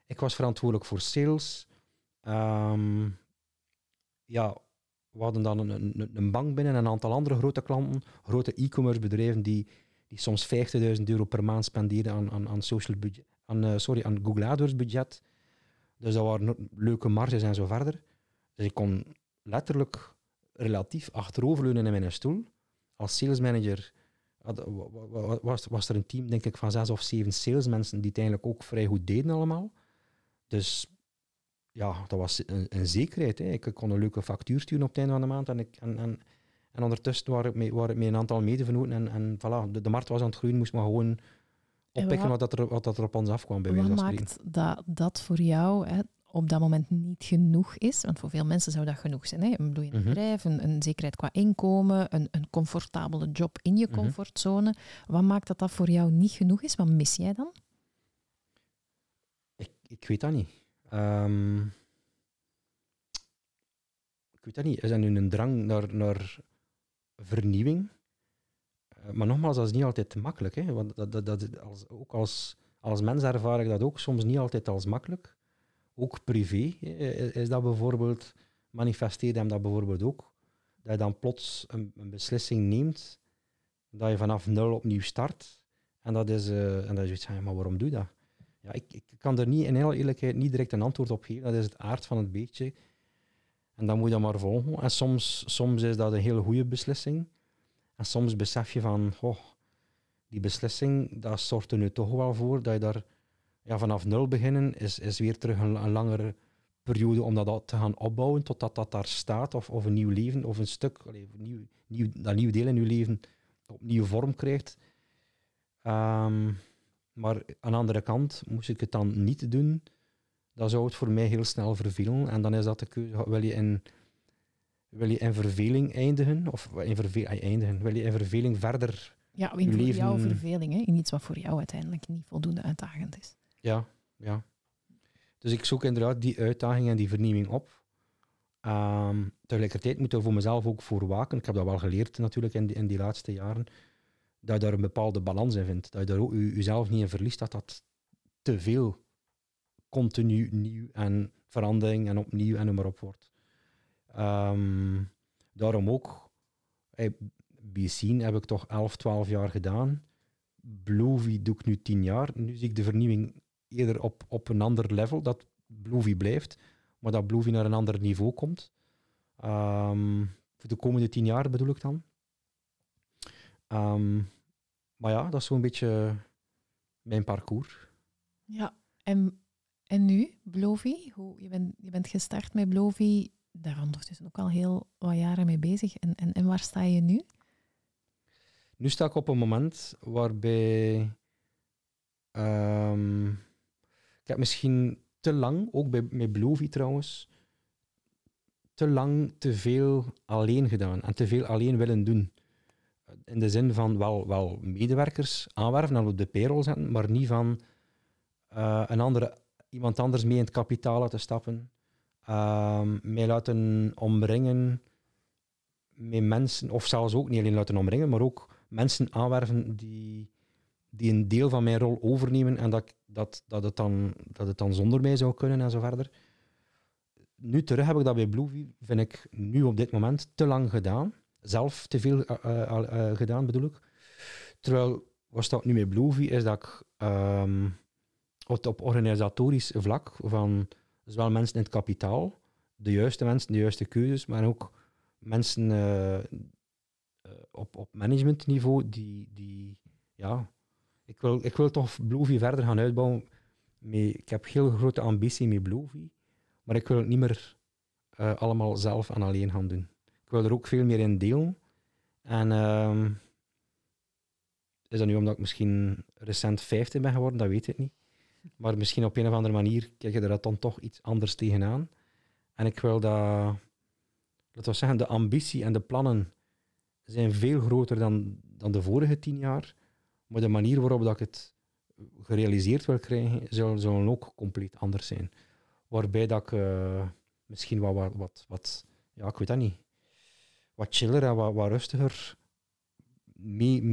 Ik was verantwoordelijk voor sales. Ehm, ja, we hadden dan een, een, bank binnen en een aantal andere grote klanten, grote e-commerce bedrijven die, die soms 50.000 euro per maand spendeerden aan, aan, aan, social budget, aan, eh, sorry, aan Google AdWords budget. Dus dat waren leuke marges en zo verder. Dus ik kon letterlijk relatief achteroverleunen in mijn stoel. Als salesmanager had- was, was er een team, denk ik, van zes of zeven salesmensen die het eigenlijk ook vrij goed deden allemaal. Dus ja, dat was een, een zekerheid. Hè. Ik kon een leuke factuur sturen op het einde van de maand en, ik, en, en, en ondertussen waren waren ik met een aantal medevenoten en, en voilà, de, de markt was aan het groeien, moest maar gewoon En oppikken wat- wat, dat er, wat dat er op ons afkwam, bij Wat wijze van spreken. maakt dat dat voor jou hè, op dat moment niet genoeg is? Want voor veel mensen zou dat genoeg zijn. Hè? Een bloeiend Mhm. bedrijf, een, een zekerheid qua inkomen, een, een comfortabele job in je Mhm. comfortzone. Wat maakt dat dat voor jou niet genoeg is? Wat mis jij dan? Ik, ik weet dat niet. Ehm, ik weet dat niet. Is dat nu een drang naar, naar vernieuwing? Eh, maar nogmaals, dat is niet altijd makkelijk. Hè? Want dat, dat, dat, als, ook als, als mens ervaar ik dat ook soms niet altijd als makkelijk. Ook privé eh, is dat bijvoorbeeld, manifesteert hem dat bijvoorbeeld ook. Dat je dan plots een, een beslissing neemt, dat je vanaf nul opnieuw start. En dat is, eh, en dat van, ja, maar waarom doe je dat? Ja, ik, ik kan er niet, in alle eerlijkheid niet direct een antwoord op geven. Dat is het aard van het beestje. En dan moet je dat maar volgen. En soms, soms is dat een hele goede beslissing. En soms besef je van, oh, die beslissing, dat zorgt er nu toch wel voor dat je daar ja, vanaf nul beginnen, is, is weer terug een, een langere periode om dat te gaan opbouwen totdat dat daar staat, of, of een nieuw leven, of een stuk, allee, nieuw, nieuw, dat nieuw deel in je leven opnieuw vorm krijgt. Ehm, maar aan de andere kant, moest ik het dan niet doen, dan zou het voor mij heel snel vervelen. En dan is dat de keuze, wil je in, wil je in verveling eindigen, of in verve eindigen, wil je in verveling verder Ja, in leven- jouw verveling, hè? in iets wat voor jou uiteindelijk niet voldoende uitdagend is. Ja, ja. Dus ik zoek inderdaad die uitdaging en die vernieuwing op. Ehm, tegelijkertijd moet ik voor mezelf ook voor waken. Ik heb dat wel geleerd natuurlijk in die, in die laatste jaren. Dat je daar een bepaalde balans in vindt. Dat je daar ook je- jezelf niet in verliest. Dat dat te veel continu nieuw en verandering en opnieuw en maar op wordt. Ehm, daarom ook, hey, heb ik toch 11, 12 jaar gedaan. Bluevy doe ik nu 10 jaar. Nu zie ik de vernieuwing eerder op, op een ander level, dat Bluevy blijft, maar dat Bluevy naar een ander niveau komt. Ehm, voor de komende 10 jaar bedoel ik dan. Ehm, maar ja, dat is zo'n beetje mijn parcours. Ja, en, en nu, Blovi? Hoe, je, bent, je bent gestart met Blovi, daar ondertussen ook al heel wat jaren mee bezig. En, en, en waar sta je nu? Nu sta ik op een moment waarbij ehm, heb misschien te lang, ook bij, met Bluevy trouwens, te lang te veel alleen gedaan en te veel alleen willen doen. In de zin van wel, wel medewerkers aanwerven en op de payroll zetten, maar niet van eh, een andere, iemand anders mee in het kapitaal laten stappen, ehm, mij laten omringen met mensen, of zelfs ook niet alleen laten omringen, maar ook mensen aanwerven die, die een deel van mijn rol overnemen en dat, dat, dat, het dan, dat het dan zonder mij zou kunnen en zo verder. Nu terug heb ik dat bij Bluevy, vind ik nu op dit moment te lang gedaan. Zelf te veel eh, eh, eh, gedaan, bedoel ik. Terwijl, wat staat nu met Bluevy, is dat ik ehm, op, op organisatorisch vlak van zowel mensen in het kapitaal, de juiste mensen, de juiste keuzes, maar ook mensen op, op managementniveau die, die ja, ik wil, ik wil toch Bluevy verder gaan uitbouwen. Ik heb heel grote ambitie met Bluevy, maar ik wil het niet meer eh, allemaal zelf en alleen gaan doen. Ik wil er ook veel meer in delen. En ehm, is dat nu omdat ik misschien recent 50 ben geworden, dat weet ik niet. Maar misschien op een of andere manier kijk je er dan toch iets anders tegenaan. En ik wil dat, laten we zeggen, de ambitie en de plannen zijn veel groter dan, dan de vorige tien jaar. Maar de manier waarop dat ik het gerealiseerd wil krijgen, zal, ook compleet anders zijn. waarbij dat ik eh, misschien wat, wat, wat, ja, ik weet dat niet, wat chiller en wat, wat rustiger mee,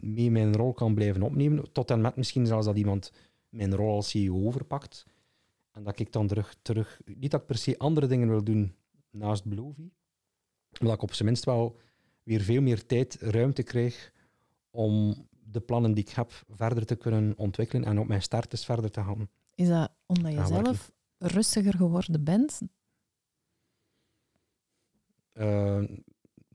mee, mijn rol kan blijven opnemen. Tot en met misschien zelfs dat iemand mijn rol als CEO overpakt. En dat ik dan terug, terug niet dat ik per se andere dingen wil doen naast Blovy, maar dat ik op zijn minst wel weer veel meer tijd, ruimte krijg om de plannen die ik heb verder te kunnen ontwikkelen en op mijn starters verder te gaan. Is dat omdat je zelf rustiger geworden bent? Eh,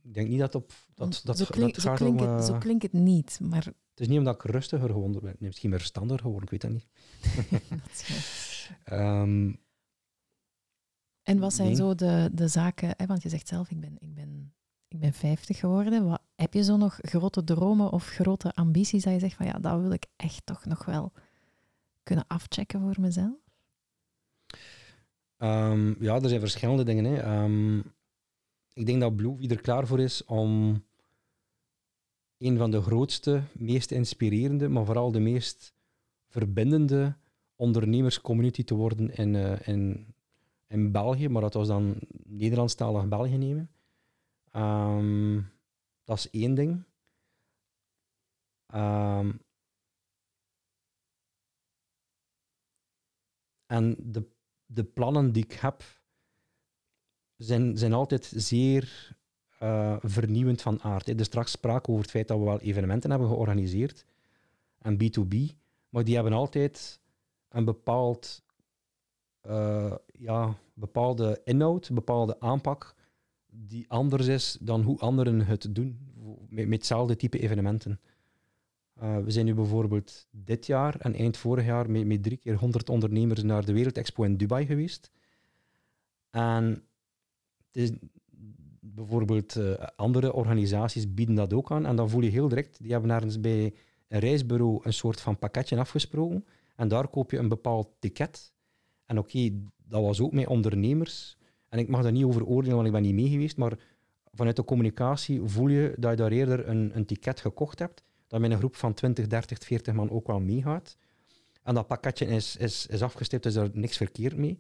ik denk niet dat op dat, dat, zo, klink- dat zo, gaat klinkt om, het, zo eh, klinkt het niet, maar Het is niet omdat ik rustiger geworden ben, nee, misschien meer standaard geworden, ik weet dat niet. dat. Ehm, En wat zijn Nee. zo de, de zaken, hè, want je zegt zelf, ik ben, ik, ben, ik ben 50 geworden. Wat, heb je zo nog grote dromen of grote ambities dat je zegt van ja, dat wil ik echt toch nog wel kunnen afchecken voor mezelf? Ehm, ja, er zijn verschillende dingen. Hè. Ehm, ik denk dat Blue er klaar voor is om een van de grootste, meest inspirerende, maar vooral de meest verbindende ondernemerscommunity te worden in, eh, in, in België. Maar dat was dan Nederlandstalig België nemen. Ehm, dat is één ding. Ehm, en de de plannen die ik heb, zijn, zijn altijd zeer eh, vernieuwend van aard. Er is straks sprake over het feit dat we wel evenementen hebben georganiseerd en B2B, maar die hebben altijd een bepaald, eh, ja, bepaalde inhoud, een bepaalde aanpak die anders is dan hoe anderen het doen met, met hetzelfde type evenementen. Uh, we zijn nu bijvoorbeeld dit jaar en eind vorig jaar met, met drie keer 100 ondernemers naar de Wereldexpo in Dubai geweest. En het is, bijvoorbeeld uh, andere organisaties bieden dat ook aan. En dan voel je heel direct, die hebben ergens bij een reisbureau een soort van pakketje afgesproken. En daar koop je een bepaald ticket. En oké, dat was ook met ondernemers. En ik mag daar niet over oordelen, want ik ben niet mee geweest. Maar vanuit de communicatie voel je dat je daar eerder een, een ticket gekocht hebt dat met een groep van 20, 30, 40 man ook wel meegaat. En dat pakketje is, is, is afgestipt, dus daar niks verkeerd mee.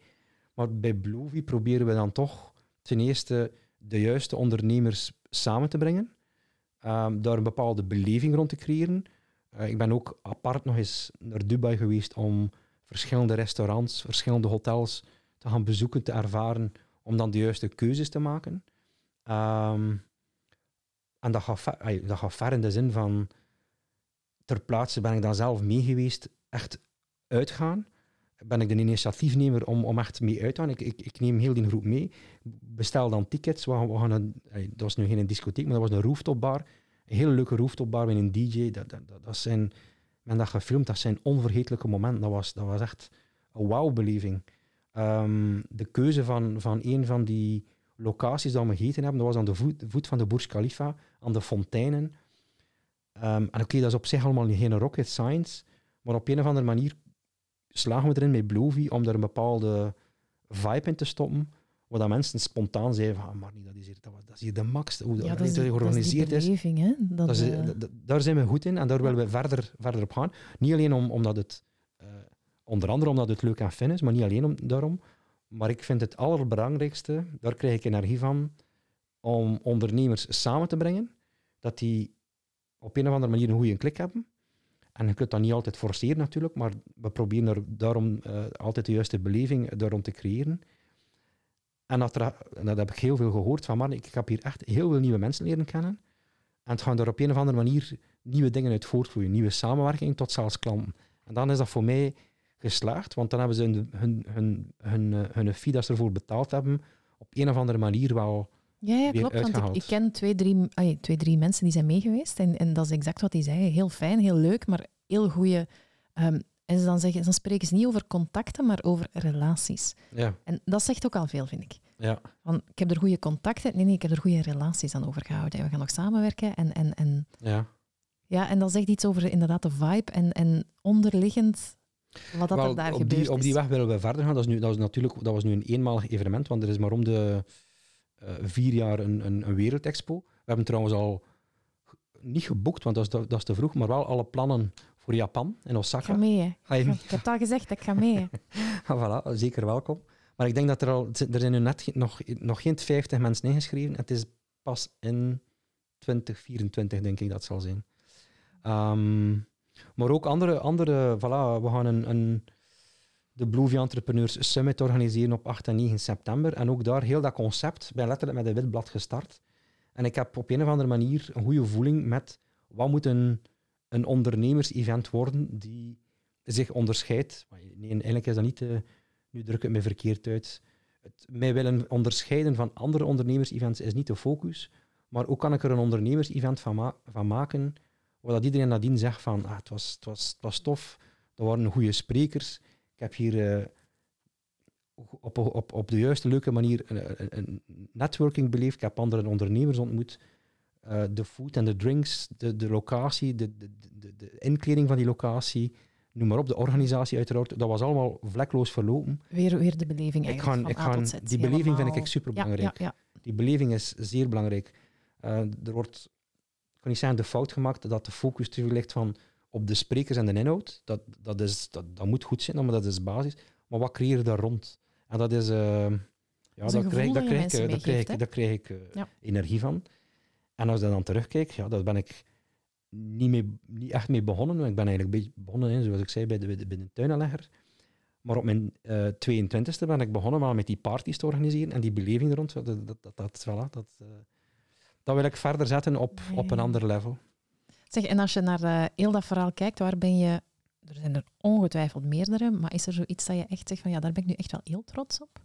Maar bij Blovy proberen we dan toch ten eerste de juiste ondernemers samen te brengen, um, daar een bepaalde beleving rond te creëren. Uh, ik ben ook apart nog eens naar Dubai geweest om verschillende restaurants, verschillende hotels te gaan bezoeken, te ervaren, om dan de juiste keuzes te maken. Um, en dat gaat, ver, in de zin van ter plaatse ben ik dan zelf mee geweest, echt uitgaan. Ben ik de initiatiefnemer om, om echt mee uit te gaan. Ik, ik, ik neem heel die groep mee. Bestel dan tickets. We we gaan een, dat was nu geen discotheek, maar dat was een rooftopbar. Een hele leuke rooftopbar met een DJ. Dat, dat, dat, zijn, men dat gefilmd, dat zijn onvergetelijke momenten. Dat was, dat was echt een wauw-beleving. Um, de keuze van, van een van die locaties dat we gegeten hebben, dat was aan de voet, voet van de Burj Khalifa, aan de fonteinen. Um, en oké, okay, dat is op zich allemaal geen rocket science, maar op een of andere manier slagen we erin met Blovy om daar een bepaalde vibe in te stoppen, waar dat mensen spontaan zeiden van, ah, maar niet, dat is hier, dat, dat is hier de max, hoe ja, dat, is, dat georganiseerd dat is. Beleving, hè? Dat, dat is, daar zijn we goed in en daar willen we verder, verder op gaan. Niet alleen om, omdat het, uh, onder andere omdat het leuk en fijn is, maar niet alleen om, daarom. Maar ik vind het allerbelangrijkste, daar krijg ik energie van, om ondernemers samen te brengen, dat die op een of andere manier een goede klik hebben. En je kunt dat niet altijd forceren natuurlijk, maar we proberen er daarom uh, altijd de juiste beleving daarom te creëren. En dat, dat heb ik heel veel gehoord van, man, ik heb hier echt heel veel nieuwe mensen leren kennen. En het gaan er op een of andere manier nieuwe dingen uit voortvloeien, nieuwe samenwerking tot zelfs klanten. En dan is dat voor mij geslaagd, want dan hebben ze hun, hun, hun, hun, hun, hun fee dat ze ervoor betaald hebben, op een of andere manier wel ja, ja klopt. Want ik, ik, ken twee drie, ay, twee, drie mensen die zijn meegeweest. En, en dat is exact wat die zeggen. Heel fijn, heel leuk, maar heel goede. Um, en ze dan, zeggen, dan spreken ze niet over contacten, maar over relaties. Ja. En dat zegt ook al veel, vind ik. Ja. Van, ik heb er goede contacten. Nee, nee, ik heb er goede relaties aan overgehouden. En we gaan nog samenwerken. En, en, en, ja. ja, en dat zegt iets over inderdaad de vibe en, en onderliggend wat dat Wel, er daar op die, Op die weg willen we verder gaan. Dat, is nu, dat, is natuurlijk, dat was nu een eenmalig evenement, want er is maar om de uh, vier jaar een, een, een wereldexpo. We hebben trouwens al niet geboekt, want dat is, dat is te vroeg, maar wel alle plannen voor Japan in Osaka. Ik ga mee. Ga je ik, heb het al gezegd, ik ga mee. voilà, zeker welkom. Maar ik denk dat er al, er zijn nu net nog, nog geen 50 mensen ingeschreven. Het is pas in 2024, denk ik dat zal zijn. Ehm, maar ook andere, andere voilà, we gaan een, een, de Bluevie Entrepreneurs Summit organiseren op 8 en 9 september. En ook daar, heel dat concept, ben letterlijk met een wit blad gestart. En ik heb op een of andere manier een goede voeling met wat moet een, een ondernemers-event worden die zich onderscheidt. Nee, eigenlijk is dat niet, eh, nu druk ik het me verkeerd uit. Het, mij willen onderscheiden van andere ondernemers-events is niet de focus, maar ook kan ik er een ondernemers-event van, van maken, waar dat iedereen nadien zegt van ah, het, was, het, was, het was tof, er waren goede sprekers, ik heb hier eh, op, op, op de juiste leuke manier een, een, een networking beleefd, ik heb andere ondernemers ontmoet, eh, de food en de drinks, de, de locatie, de, de, de, de inkleding van die locatie, noem maar op, de organisatie uiteraard, dat was allemaal vlekloos verlopen. Weer, weer de beleving Ik eigenlijk ga, ik ga, Z. die beleving vind ik super Ja, belangrijk. ja, ja. Die beleving is zeer belangrijk. Eh, er wordt, ik kan niet zeggen, de fout gemaakt dat de focus te veel ligt van op de sprekers en de inhoud. Dat, dat, is, dat, dat moet goed zijn, maar dat is basis. Maar wat creëer je daar rond? En dat is... eh, ja, daar krijg, daar dat krijg, ik, eh, daar krijg, ik, daar krijg ik eh, Ja. energie van. En als ik dan terugkijk, ja, daar ben ik niet, mee, niet echt mee begonnen. Ik ben eigenlijk een beetje begonnen, hè, zoals ik zei, bij de, bij de, bij de. Maar op mijn eh 22e ben ik begonnen maar met die parties te organiseren en die beleving er rond. Dat, dat, dat, dat, voilà, dat, eh, dat wil ik verder zetten op, op een ander level. Zeg, en als je naar eh, heel dat verhaal kijkt, waar ben je... Er zijn er ongetwijfeld meerdere, maar is er zoiets dat je echt zegt van ja, daar ben ik nu echt wel heel trots op?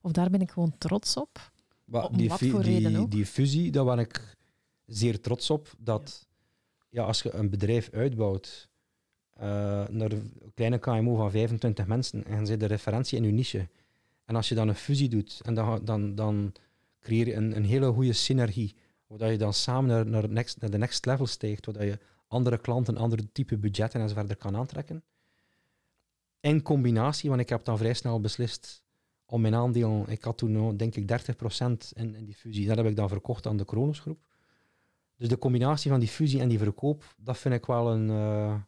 Of daar ben ik gewoon trots op? Om die, wat voor die, reden ook? die fusie, daar ben ik zeer trots op. Dat ja. als je een bedrijf uitbouwt eh, naar een kleine KMO van 25 mensen en zit de referentie in je niche. En als je dan een fusie doet, en dan, dan, dan creëer je een, een hele goede synergie. Waar je dan samen naar, naar, next, naar de next level stijgt. Waar je andere klanten, andere type budgetten en zo verder kan aantrekken. In combinatie, want ik heb dan vrij snel beslist om mijn aandeel, ik had toen nog, denk ik 30% in, in die fusie. Dat heb ik dan verkocht aan de Kronos groep. Dus de combinatie van die fusie en die verkoop, dat vind ik wel een, eh,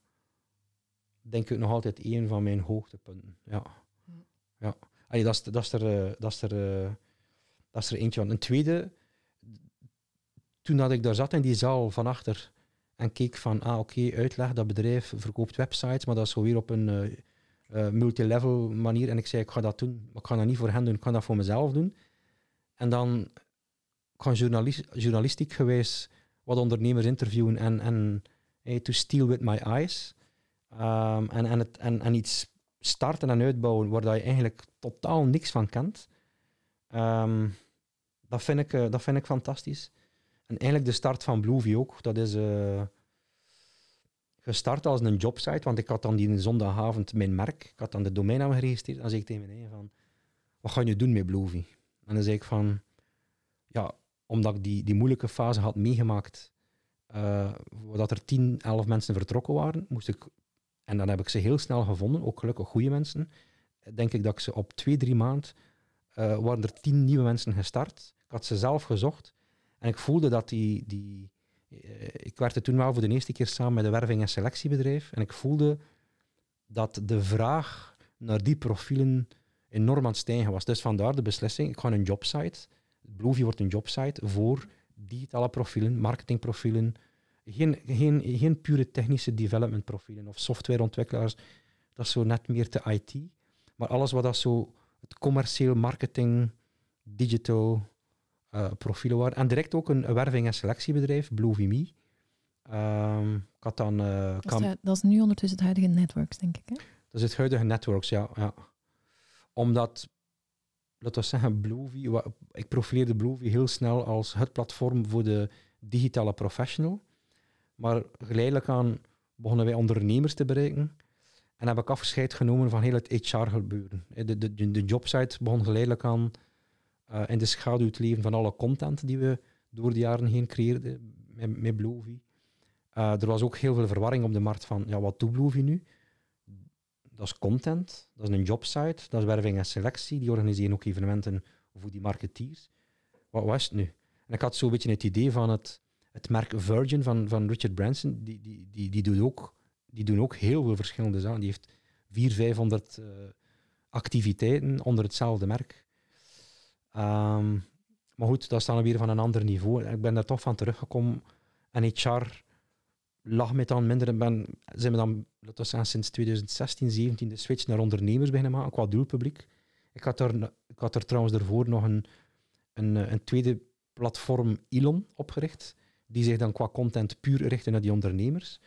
denk ik nog altijd een van mijn hoogtepunten. Ja. ja. Allee, dat, is, dat, is er, eh, dat, is er, eh, dat is er eentje van. Een tweede, toen dat ik daar zat in die zaal van achter en keek van, ah oké, uitleg, dat bedrijf verkoopt websites, maar dat is zo weer op een eh, eh, multilevel manier. En ik zei, ik ga dat doen, maar ik ga dat niet voor hen doen, ik ga dat voor mezelf doen. En dan kan journalist, journalistiek gewijs wat ondernemers interviewen en, en to steal with my eyes. Ehm, en, en, het, en, en iets starten en uitbouwen waar je eigenlijk totaal niks van kent. Ehm, dat, vind ik, eh, dat vind ik fantastisch. En eigenlijk de start van Bluevie ook. Dat is eh, gestart als een jobsite, want ik had dan die zondagavond mijn merk, ik had dan de domeinnaam geregistreerd. Dan zei ik tegen mijn eigen van, wat ga je doen met Bluevie? En dan zei ik van, ja, omdat ik die, die moeilijke fase had meegemaakt, eh dat er 10, 11 mensen vertrokken waren, moest ik, en dan heb ik ze heel snel gevonden, ook gelukkig goede mensen, denk ik dat ik ze op twee, drie maanden, eh, waren er tien nieuwe mensen gestart. Ik had ze zelf gezocht en ik voelde dat die, die eh, ik werkte toen wel voor de eerste keer samen met een werving- en selectiebedrijf en ik voelde dat de vraag naar die profielen enorm aan het stijgen was. Dus vandaar de beslissing, ik ga een jobsite, Bluevie wordt een jobsite voor digitale profielen, marketingprofielen, geen, geen, geen pure technische development profielen of softwareontwikkelaars, dat is zo net meer te IT. Maar alles wat dat zo het commercieel marketing, digital eh, profielen waren. En direct ook een, werving- en selectiebedrijf, Me. Ehm, ik had dan... eh, Dat is, dat is nu ondertussen het huidige networks, denk ik. Hè? dat is het huidige networks, ja. ja. Omdat, laten we zeggen, Bluevie, ik profileerde Bluevie heel snel als het platform voor de digitale professional. Maar geleidelijk aan begonnen wij ondernemers te bereiken. En heb ik afscheid genomen van heel het HR-gebeuren. De, de, de, de jobsite begon geleidelijk aan eh, in de schaduw te leven van alle content die we door de jaren heen creëerden met, met. Eh, er was ook heel veel verwarring op de markt van, ja, wat doet Bluevie nu? Dat is content, dat is een jobsite, dat is werving en selectie. Die organiseren ook evenementen voor die marketeers. Wat was het nu? En ik had zo'n beetje het idee van het, het merk Virgin van, van Richard Branson. Die, die, die, die, doet ook, die doen ook heel veel verschillende zaken. Die heeft 400, 500 activiteiten onder hetzelfde merk. Ehm, maar goed, dat is dan weer van een ander niveau. Ik ben daar toch van teruggekomen. En HR lag me dan minder. Ik Ben, zijn we dan, laten we sinds 2016, 17 de switch naar ondernemers beginnen maken, qua doelpubliek. Ik had er, ik had er trouwens daarvoor nog een, een, een tweede platform, Elon, opgericht, die zich dan qua content puur richtte naar die ondernemers.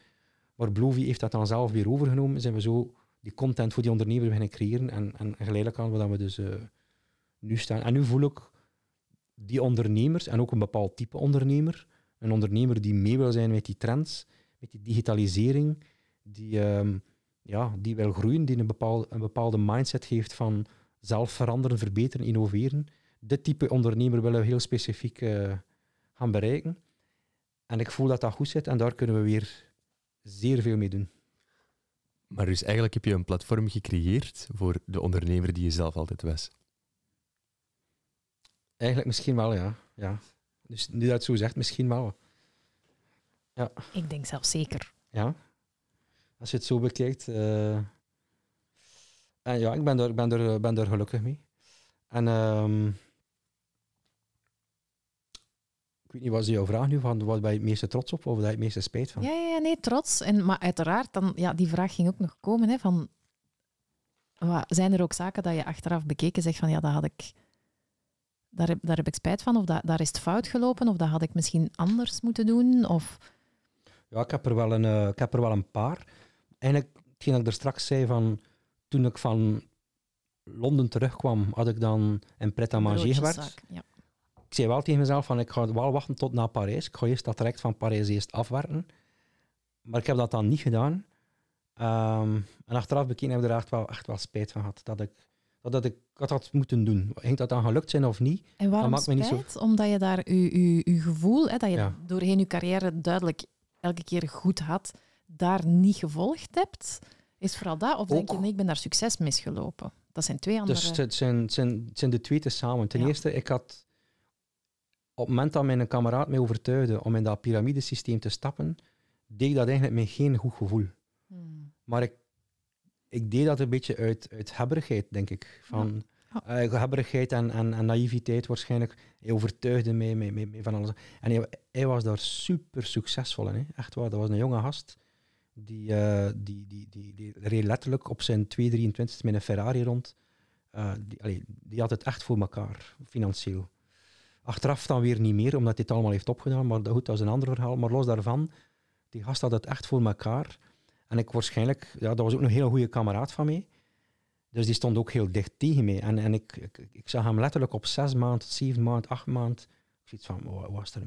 Maar Blovie heeft dat dan zelf weer overgenomen. Zijn we zo die content voor die ondernemers beginnen creëren. En, en geleidelijk aan wat we dus uh, nu staan. En nu voel ik die ondernemers, en ook een bepaald type ondernemer, een ondernemer die mee wil zijn met die trends, met die digitalisering, die, um, ja, die wil groeien, die een bepaalde, een bepaalde mindset heeft van zelf veranderen, verbeteren, innoveren. Dit type ondernemer willen we heel specifiek uh, gaan bereiken. En ik voel dat dat goed zit en daar kunnen we weer zeer veel mee doen. Maar dus eigenlijk heb je een platform gecreëerd voor de ondernemer die je zelf altijd was. Eigenlijk misschien wel, ja. ja. Dus nu dat het zo zegt, misschien wel. Ja. Ik denk zelf zeker. Ja. Als je het zo bekijkt. Uh... En ja, ik ben er, ben er, ben er gelukkig mee. En um... ik weet niet, wat is jouw vraag nu? Van wat ben je het meeste trots op of wat je het meeste spijt van? Ja, ja nee, trots. En, maar uiteraard, dan, ja, die vraag ging ook nog komen. Hè, van, wat, zijn er ook zaken dat je achteraf bekeken zegt van ja, dat had ik daar heb, daar heb ik spijt van, of dat, daar is het fout gelopen, of dat had ik misschien anders moeten doen? Of... Ja, ik heb, er wel een, uh, ik heb er wel een paar. Eigenlijk, hetgeen dat ik er straks zei, van, toen ik van Londen terugkwam, had ik dan in Pret-à-Manger gewerkt. Ja. Ik zei wel tegen mezelf, van, ik ga wel wachten tot na Parijs. Ik ga eerst dat traject van Parijs eerst afwerken. Maar ik heb dat dan niet gedaan. Um, en achteraf bekeken heb ik er echt wel, echt wel spijt van gehad. Dat ik dat, dat ik dat had moeten doen. Ging dat dan gelukt zijn of niet? En waarom dat maakt me niet zo... Omdat je daar je, je, gevoel, hè, dat je doorheen je carrière duidelijk elke keer goed had, daar niet gevolgd hebt? Is vooral dat? Of denk je, nee, ik ben daar succes misgelopen? Dat zijn twee andere... Dus het zijn, het zijn, het zijn de twee te samen. Ten eerste, ik had... Op het moment dat mijn kameraad mij overtuigde om in dat piramidesysteem te stappen, deed ik dat eigenlijk met geen goed gevoel. Hmm. Maar ik ik deed dat een beetje uit, uit hebberigheid, denk ik. Van ja. Uh, hebberigheid en, en, en, naïviteit waarschijnlijk. Hij overtuigde mij, mij, mij, van alles. En hij, hij, was daar super succesvol in. Hè. Echt waar, dat was een jonge gast. Die, uh, die, die, die, die, reed letterlijk op zijn 223 met een Ferrari rond. Uh, die, allee, die had het echt voor elkaar, financieel. Achteraf dan weer niet meer, omdat hij het allemaal heeft opgedaan. Maar goed, dat is een ander verhaal. Maar los daarvan, die gast had het echt voor elkaar. En ik waarschijnlijk, ja, dat was ook een heel goede kameraad van mij. Dus die stond ook heel dicht tegen mij. En, en ik, ik, ik zag hem letterlijk op zes maanden, zeven maanden, acht maanden. Zoiets van, wat was er,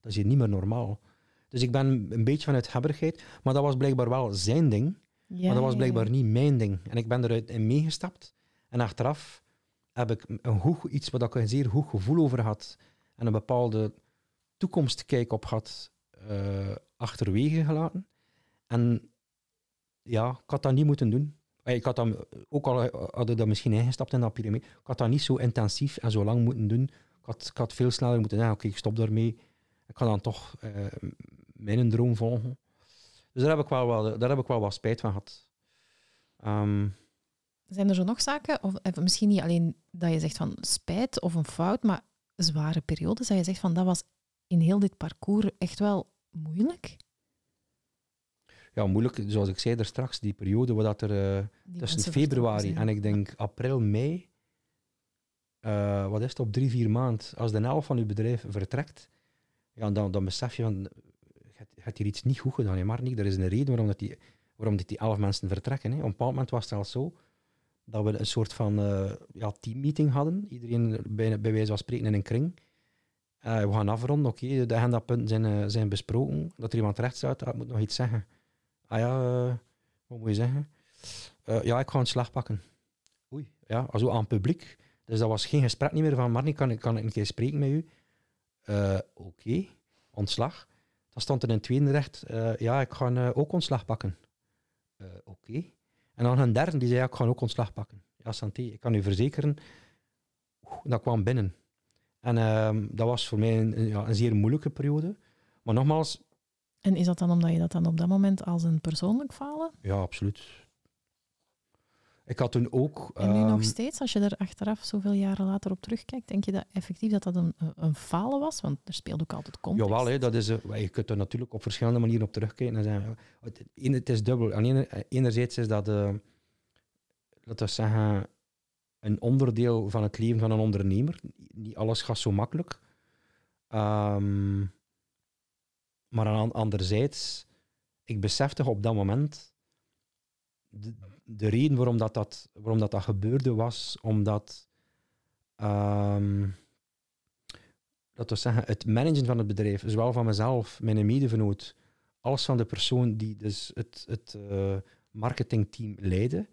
dat is hier niet meer normaal. Dus ik ben een beetje vanuit hebberigheid. Maar dat was blijkbaar wel zijn ding. Ja, maar dat was blijkbaar niet mijn ding. En ik ben eruit in meegestapt. En achteraf heb ik een goed, iets wat ik een zeer goed gevoel over had. En een bepaalde toekomstkijk op had uh, achterwege gelaten. En ja, ik had dat niet moeten doen. Ik had dan, ook al had ik dat misschien ingestapt in dat piramide, ik had dat niet zo intensief en zo lang moeten doen. Ik had, veel sneller moeten zeggen, oké, ik stop daarmee. Ik ga dan toch uh, mijn droom volgen. Dus daar heb ik wel, wel, daar heb ik wel wat spijt van gehad. Um, Zijn er zo nog zaken, of misschien niet alleen dat je zegt van spijt of een fout, maar zware periodes, dat je zegt van dat was in heel dit parcours echt wel moeilijk? Ja, moeilijk, zoals ik zei er straks, die periode waar dat er uh, tussen februari en ik denk april, mei, uh, wat is het, op drie, vier maanden, als de helft van je bedrijf vertrekt, ja, dan, dan besef je van, je hebt hier iets niet goed gedaan, hè, maar niet. Er is een reden waarom, dat die, waarom dat die elf mensen vertrekken. Hè. Op een bepaald moment was het al zo dat we een soort van uh, ja, teammeeting hadden, iedereen bij, bij wijze van spreken in een kring. we gaan afronden, oké, okay, de agendapunten zijn, zijn besproken, dat er iemand recht staat, dat moet nog iets zeggen. Ah ja, uh, wat moet je zeggen? Uh, ja, ik ga een slag pakken. Oei, ja, also aan publiek. Dus dat was geen gesprek niet meer van, Marnie, kan, ik, kan ik een keer spreken met u? Uh, Oké, okay. ontslag. Dan stond er in het tweede recht, ja, ik ga ook ontslag pakken. Oké. Okay. En dan een derde die zei, ja, ik ga ook ontslag pakken. Ja, santé, ik kan u verzekeren, dat kwam binnen. En ehm, dat was voor mij een, ja, een zeer moeilijke periode. Maar nogmaals, en is dat dan omdat je dat dan op dat moment als een persoonlijk falen? Ja, absoluut. Ik had toen ook... En nu ehm, nog steeds, als je er achteraf zoveel jaren later op terugkijkt, denk je dat effectief dat dat een, een falen was? Want er speelt ook altijd context. Jawel, hè, dat is, eh, je kunt er natuurlijk op verschillende manieren op terugkijken. En zeggen, het, het is dubbel. Ene- eh, enerzijds is dat, eh, laten we zeggen, een onderdeel van het leven van een ondernemer. Niet alles gaat zo makkelijk. Ehm, maar aan, anderzijds, ik besefte op dat moment, de, de reden waarom dat, dat, waarom dat, dat gebeurde was omdat ehm, dat we zeggen, het managen van het bedrijf, zowel van mezelf, mijn medevenoot, als van de persoon die dus het, het eh, marketingteam leidde.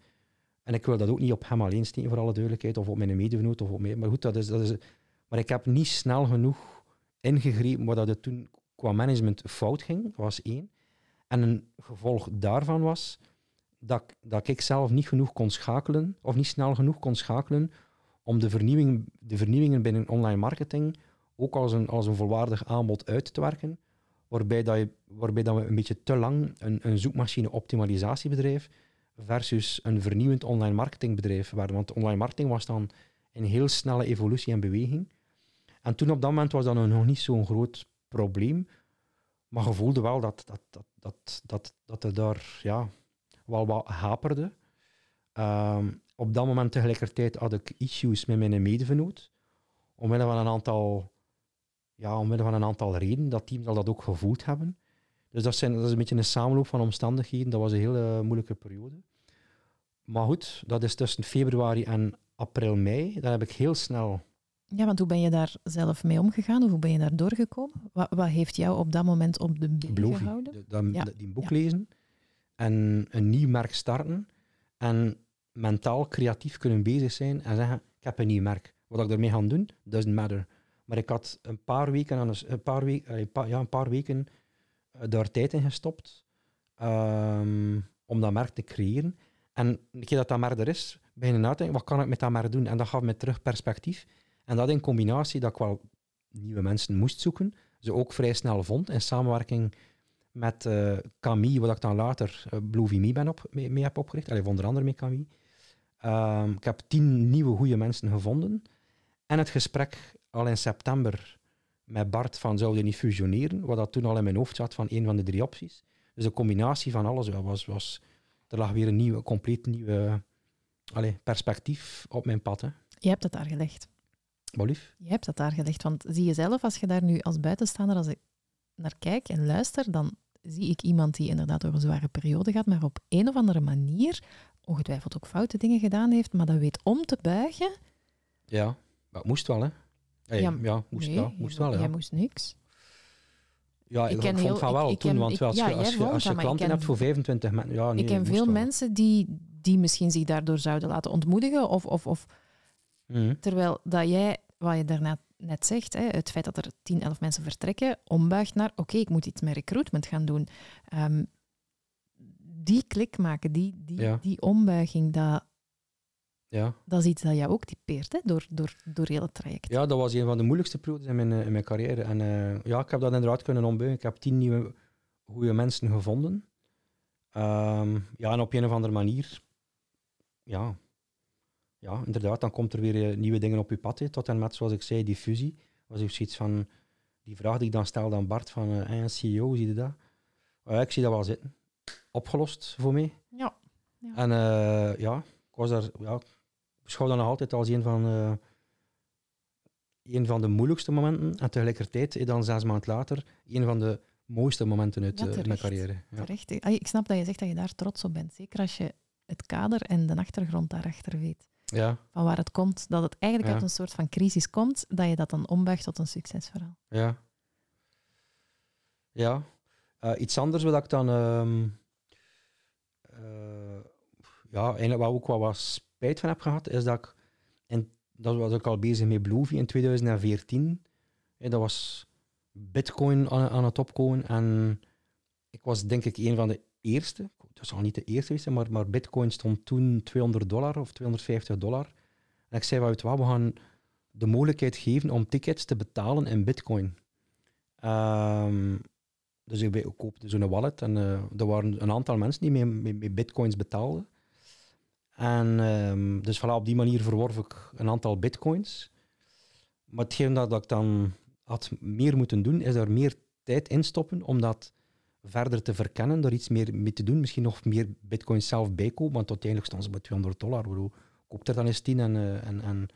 En ik wil dat ook niet op hem alleen steken, voor alle duidelijkheid, of op mijn medevenoot, of op mij. Maar goed, dat is, dat is... Maar ik heb niet snel genoeg ingegrepen wat dat het toen qua management fout ging, was één. En een gevolg daarvan was dat, dat ik zelf niet genoeg kon schakelen, of niet snel genoeg kon schakelen, om de, vernieuwing, de vernieuwingen binnen online marketing ook als een, als een volwaardig aanbod uit te werken, waarbij, dat je, waarbij dat we een beetje te lang een, een zoekmachine-optimalisatiebedrijf versus een vernieuwend online marketingbedrijf waren. Want online marketing was dan een heel snelle evolutie en beweging. En toen op dat moment was dat nog niet zo'n groot probleem, maar je voelde wel dat, dat, dat, dat, dat, dat er daar ja, wel wat haperde. Ehm, op dat moment tegelijkertijd had ik issues met mijn medevenoot. Omwille van een aantal, ja, omwille van een aantal redenen. Dat team zal dat ook gevoeld hebben. Dus dat, zijn, dat is een beetje een samenloop van omstandigheden. Dat was een hele moeilijke periode. Maar goed, dat is tussen februari en april, mei. Dan heb ik heel snel... Ja, want hoe ben je daar zelf mee omgegaan? Of hoe ben je daar doorgekomen? Wat, wat heeft jou op dat moment op de been gehouden? de- Ja. die boek Ja. lezen en een nieuw merk starten en mentaal creatief kunnen bezig zijn en zeggen, ik heb een nieuw merk. Wat ik ermee ga doen, doesn't matter. Maar ik had een paar weken, aan een, paar week, eh, ja, een paar weken eh, daar tijd in gestopt ehm, om dat merk te creëren. En een keer dat dat merk er is, beginnen na te denken, wat kan ik met dat merk doen? En dat gaf me terug perspectief. En dat in combinatie dat ik wel nieuwe mensen moest zoeken, ze ook vrij snel vond in samenwerking met eh Camille, wat ik dan later uh, Blue ben op, mee, heb opgericht. Allee, onder andere met Camille. Ehm, ik heb tien nieuwe goede mensen gevonden. En het gesprek al in september met Bart van zouden niet fusioneren, wat dat toen al in mijn hoofd zat van een van de drie opties. Dus een combinatie van alles was, was... Er lag weer een nieuwe, compleet nieuwe allee, perspectief op mijn pad. Hè. Je hebt het daar gelegd. Lief. Je hebt het daar gelegd. Want zie je zelf, als je daar nu als buitenstaander, als ik naar kijk en luister, dan zie ik iemand die inderdaad door een zware periode gaat, maar op een of andere manier ongetwijfeld ook foute dingen gedaan heeft, maar dat weet om te buigen. Ja, maar moest wel, hè. Hey, Ja, ja, moest, nee, ja, moest wel, ja. Jij moest niks. Ja, Ik ik, vond heel- van wel ik toen, ken- want als ja, je, als je, als je dat, klanten ken- hebt voor 25 mensen, ja, nee, ik ken veel mensen die, die misschien zich daardoor zouden laten ontmoedigen, of, of, of Mhm. terwijl dat jij, wat je daarnet net zegt, hè, het feit dat er 10, 11 mensen vertrekken, ombuigt naar, oké, ik moet iets met recruitment gaan doen. Ehm, die klik maken, die, die, Ja. die ombuiging, dat, Ja. dat is iets dat jou ook typeert, hè, door, door, door heel het traject. ja, dat was een van de moeilijkste periodes in mijn, eh, in mijn carrière. En eh, ja, ik heb dat inderdaad kunnen ombuigen. Ik heb tien nieuwe goede mensen gevonden. Ehm, ja, en op een of andere manier, ja, ja, inderdaad, dan komt er weer eh, nieuwe dingen op je pad. Tot en met, zoals ik zei, die fusie. was ook zoiets van, die vraag die ik dan stelde aan Bart van, eh hey, CEO, hoe zie je dat? Ja, ik zie dat wel zitten. Opgelost voor mij. Ja. En eh, ja, ik was daar, ja, beschouw dat nog altijd als een van, eh, een van de moeilijkste momenten. En tegelijkertijd, eh, dan zes maanden later, een van de mooiste momenten uit Ja, eh, mijn carrière. Ja. Terecht. Ik snap dat je zegt dat je daar trots op bent. Zeker als je het kader en de achtergrond daarachter weet. Ja, Van waar het komt. Dat het eigenlijk Ja. uit een soort van crisis komt, dat je dat dan ombuigt tot een succesverhaal. ja. Ja. Eh, iets anders wat ik dan... ehm, eh, ja, eigenlijk waar ook wel wat spijt van heb gehad, is dat ik... En dat was ik al bezig met Bluevie in 2014. Eh, dat was Bitcoin aan, aan het opkomen. En ik was denk ik een van de eerste. Dat zal niet de eerste zijn, maar, maar Bitcoin stond toen 200 dollar of 250 dollar. En ik zei, "Wel, weet je wat, we gaan de mogelijkheid geven om tickets te betalen in Bitcoin. Ehm, dus ik, ik koopte zo'n wallet en eh, er waren een aantal mensen die met, Bitcoins betaalden. En ehm, dus voilà, op die manier verworf ik een aantal bitcoins. Maar hetgeen dat, dat ik dan had meer moeten doen, is er meer tijd in stoppen om dat verder te verkennen, daar iets meer mee te doen. Misschien nog meer bitcoins zelf bijkopen, want uiteindelijk staan ze bij 200 dollar. Bedoel, koopt er dan eens 10 en, uh, en, en,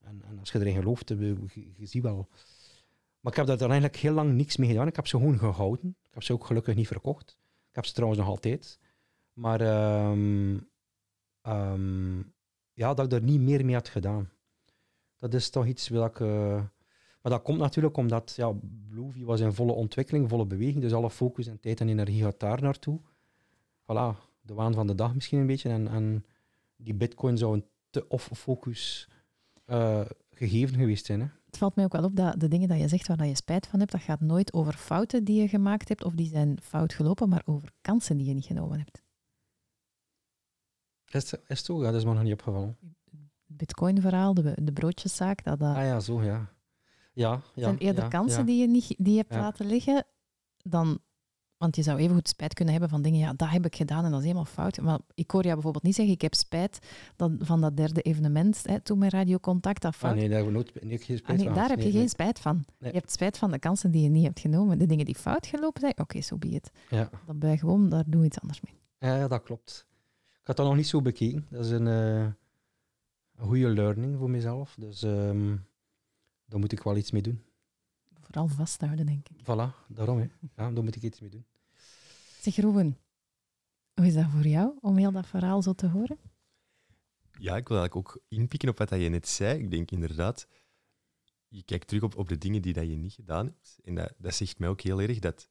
en, en, als je erin gelooft, je, je, ziet wel. Maar ik heb daar eigenlijk heel lang niks mee gedaan. Ik heb ze gewoon gehouden. Ik heb ze ook gelukkig niet verkocht. Ik heb ze trouwens nog altijd. Maar um, um, ja, dat ik er niet meer mee had gedaan. Dat is toch iets wat ik... Uh, maar dat komt natuurlijk omdat ja, Bluevie was in volle ontwikkeling, volle beweging. Dus alle focus en tijd en energie gaat daar naartoe. Voilà, de waan van de dag misschien een beetje. En, en die bitcoin zou een te off-focus uh, gegeven geweest zijn. Hè. Het valt mij ook wel op dat de dingen dat je zegt waar je spijt van hebt, dat gaat nooit over fouten die je gemaakt hebt of die zijn fout gelopen, maar over kansen die je niet genomen hebt. Is het, is het zo? Ja, dat is me nog niet opgevallen. Bitcoin-verhaal, de, de broodjeszaak. Dat, dat... Ah ja, zo ja. Ja, ja, zijn eerder kansen die je niet die je hebt laten liggen dan... Want je zou even goed spijt kunnen hebben van dingen, ja, dat heb ik gedaan en dat is helemaal fout. Maar ik hoor jou bijvoorbeeld niet zeggen, ik heb spijt dat, van dat derde evenement, hè, toen met Radio Contact, dat fout. Ah, nee, daar, we nooit, niet geen spijt ah, nee, daar heb je geen spijt van. Je hebt spijt van de kansen die je niet hebt genomen. De dingen die fout gelopen zijn, oké, zo so be it. Ja. Dan ben je gewoon, daar doe je iets anders mee. Ja, dat klopt. Ik had dat nog niet zo bekeken. Dat is een, uh, een goede learning voor mezelf. Dus um, daar moet ik wel iets mee doen. Vooral vasthouden, denk ik. Voilà, daarom. Hè. Ja, daar moet ik iets mee doen. Zeg Ruben, hoe is dat voor jou om heel dat verhaal zo te horen? Ja, ik wil eigenlijk ook inpikken op wat je net zei. Ik denk inderdaad, je kijkt terug op, op de dingen die dat je niet gedaan hebt. En dat, dat zegt mij ook heel erg dat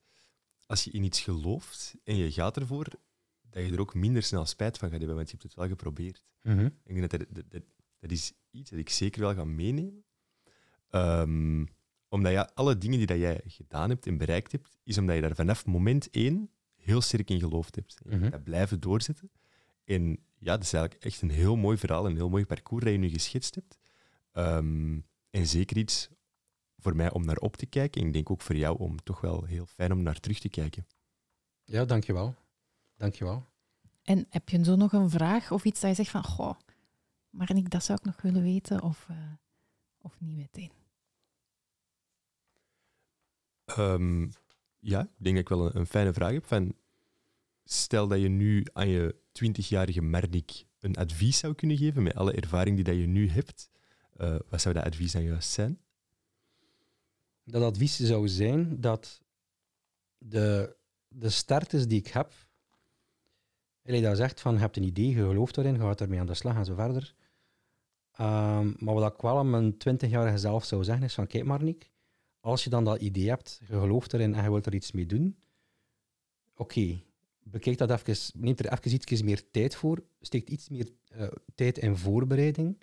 als je in iets gelooft en je gaat ervoor, dat je er ook minder snel spijt van gaat hebben, want je hebt het wel geprobeerd. Mm -hmm. Ik denk dat, dat, dat dat, is iets dat ik zeker wel ga meenemen. Um, omdat ja, alle dingen die dat jij gedaan hebt en bereikt hebt, is omdat je daar vanaf moment één heel sterk in geloofd hebt. En mm -hmm. dat blijven doorzetten. En ja, dat is eigenlijk echt een heel mooi verhaal, een heel mooi parcours dat je nu geschetst hebt. Um, en zeker iets voor mij om naar op te kijken. En ik denk ook voor jou om toch wel heel fijn om naar terug te kijken. Ja, dankjewel. Dankjewel. En heb je zo nog een vraag of iets dat je zegt van, goh, maar ik dat zou ik nog willen weten of, uh, of niet meteen? Um, ja, ik denk dat ik wel een, een, fijne vraag heb. Stel dat je nu aan je 20-jarige Mernik een advies zou kunnen geven met alle ervaring die dat je nu hebt. Uh, wat zou dat advies dan juist zijn? Dat advies zou zijn dat de, de starters die ik heb, Allee, dat zegt van, je hebt een idee, je gelooft erin, je gaat ermee aan de slag en zo verder. Um, maar wat ik wel aan mijn 20-jarige zelf zou zeggen is van, kijk maar als je dan dat idee hebt, je gelooft erin en je wilt er iets mee doen, oké, bekijk dat even, neem er even iets meer tijd voor, steek iets meer uh, tijd in voorbereiding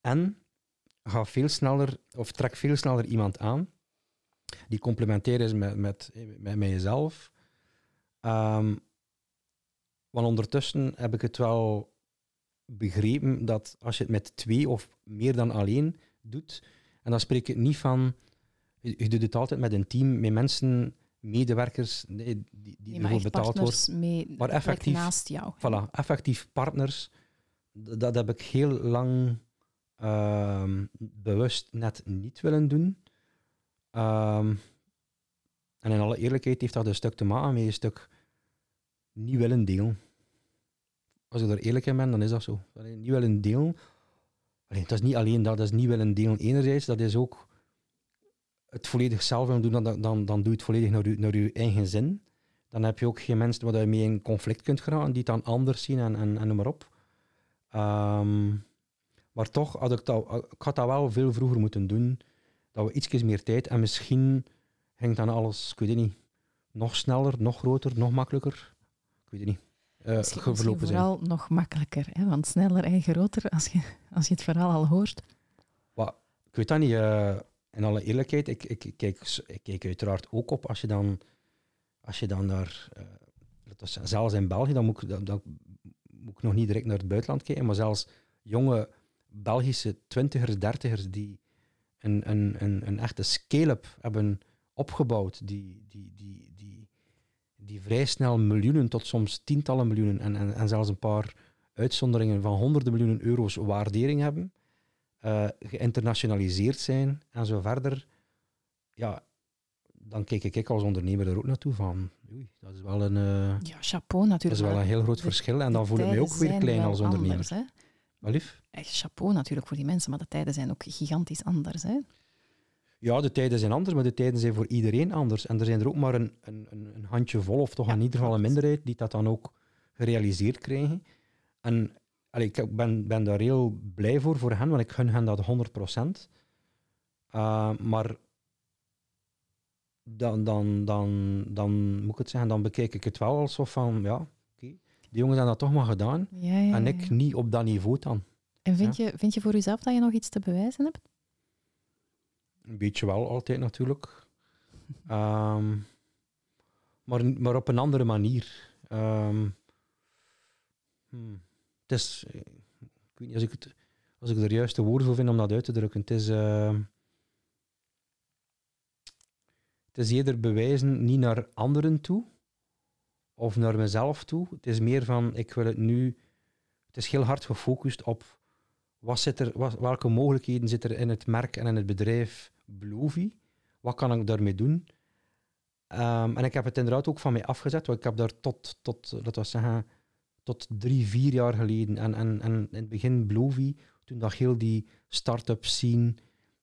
en ga veel sneller, of trek veel sneller iemand aan die complementair is met, met, met, jezelf. Um, want ondertussen heb ik het wel begrepen dat als je het met twee of meer dan alleen doet, en dan spreek ik niet van, je, je doet het altijd met een team, met mensen, medewerkers, die, die, die nee, ervoor betaald worden, mee, maar effectief, naast jou. Voilà, effectief partners, dat, dat heb ik heel lang uh, bewust net niet willen doen. Um, en in alle eerlijkheid heeft dat een stuk te maken met een stuk niet willen delen. Als ik er eerlijk in ben, dan is dat zo. Allee, niet willen delen. Allee, dat is niet alleen dat, dat is niet willen delen enerzijds, dat is ook het volledig zelf doen, dan, dan, dan doe je het volledig naar je, naar je eigen zin. Dan heb je ook geen mensen waar je mee in conflict kunt geraken, die het dan anders zien en, en, en noem maar op. Um, maar toch had ik, dat, ik had dat wel veel vroeger moeten doen. Dat we iets meer tijd en misschien ging dan alles, ik weet het niet, nog sneller, nog groter, nog makkelijker. Ik weet het niet. Uh, misschien, misschien vooral zijn. nog makkelijker, hè? want sneller en groter als je, als je het verhaal al hoort. Well, ik weet dat niet. Uh, in alle eerlijkheid, ik, ik, kijk, ik kijk uiteraard ook op als je dan, als je dan naar, uh, zelfs in België, dan moet, ik, moet ik nog niet direct naar het buitenland kijken, maar zelfs jonge Belgische twintigers, dertigers die een, een, een, een echte scale-up hebben opgebouwd, die, die, die, die, die vrij snel miljoenen tot soms tientallen miljoenen en, en, en zelfs een paar uitzonderingen van honderden miljoenen euro's waardering hebben, uh, geïnternationaliseerd zijn en zo verder, ja, dan kijk ik als ondernemer er ook naartoe van, oei, dat is wel een... Uh, ja, chapeau natuurlijk. Dat is wel een heel groot verschil en dan voel ik me ook weer klein als ondernemer. Anders, hè? Wat lief? Echt chapeau natuurlijk voor die mensen, maar de tijden zijn ook gigantisch anders. Hè? Ja, de tijden zijn anders, maar de tijden zijn voor iedereen anders. En er zijn er ook maar een, een, een handje vol, of toch in ieder geval een minderheid, die dat dan ook gerealiseerd krijgen. En allee, ik ben, ben daar heel blij voor, voor hen, want ik gun hen dat 100%. Uh, eh, maar dan, dan, dan, dan moet ik het zeggen, dan bekijk ik het wel alsof van, ja, oké, die jongens hebben dat toch maar gedaan. Ja, ja, en ik niet op dat niveau dan. En vind, je, vind je voor jezelf dat je nog iets te bewijzen hebt? Een beetje wel, altijd natuurlijk. Ehm, maar, maar op een andere manier. Um, het is, ik weet niet als ik, als ik er juiste woorden voor vind om dat uit te drukken. Het is, uh, het is eerder bewijzen niet naar anderen toe of naar mezelf toe. Het is meer van, ik wil het nu... Het is heel hard gefocust op wat zit er, wat, welke mogelijkheden zitten er in het merk en in het bedrijf Blovy? Wat kan ik daarmee doen? Um, en ik heb het inderdaad ook van mij afgezet, want ik heb daar tot, tot laten we zeggen, tot drie, vier jaar geleden, en, en, en in het begin Blovy, toen dat heel die start-up scene,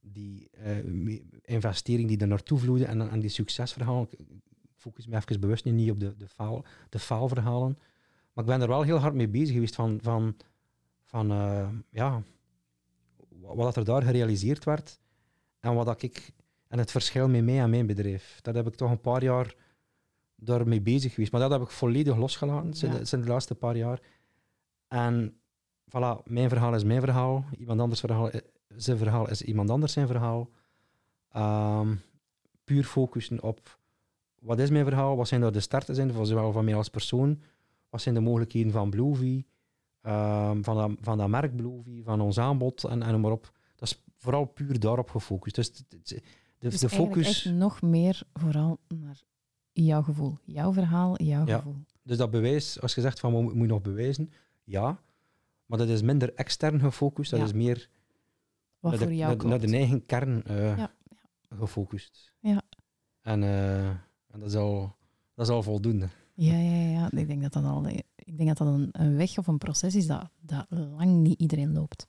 die uh, investering die er naartoe vloeide en, en die succesverhalen, ik focus me even bewust niet op de, de, faal, de faalverhalen, maar ik ben er wel heel hard mee bezig geweest van, van, van uh, ja, wat er daar gerealiseerd werd en wat ik en het verschil met mij en mijn bedrijf. Dat heb ik toch een paar jaar daarmee bezig geweest. Maar dat heb ik volledig losgelaten sinds, de, laatste paar jaar. En voilà, mijn verhaal is mijn verhaal. Iemand anders verhaal, zijn verhaal is iemand anders zijn verhaal. Um, puur focussen op wat is mijn verhaal, wat zijn daar de starten zijn, van zowel van mij als persoon, wat zijn de mogelijkheden van Bluevy, um, van, dat, van dat merk Bluevy, van ons aanbod en, en maar op. Dat is vooral puur daarop gefocust. Dus de, de, dus de focus. Echt nog meer vooral naar jouw gevoel, jouw verhaal, jouw ja. gevoel. Dus dat bewijs, als je zegt van moet je nog bewijzen, ja, maar dat is minder extern gefocust, dat is meer Wat naar, de, jou naar, naar de eigen kern uh, ja. gefocust. Ja. En, uh, en dat, is al, dat is al voldoende. Ja, ja, ja. Ik denk dat dat, al, ik denk dat, dat een, een weg of een proces is dat, dat lang niet iedereen loopt.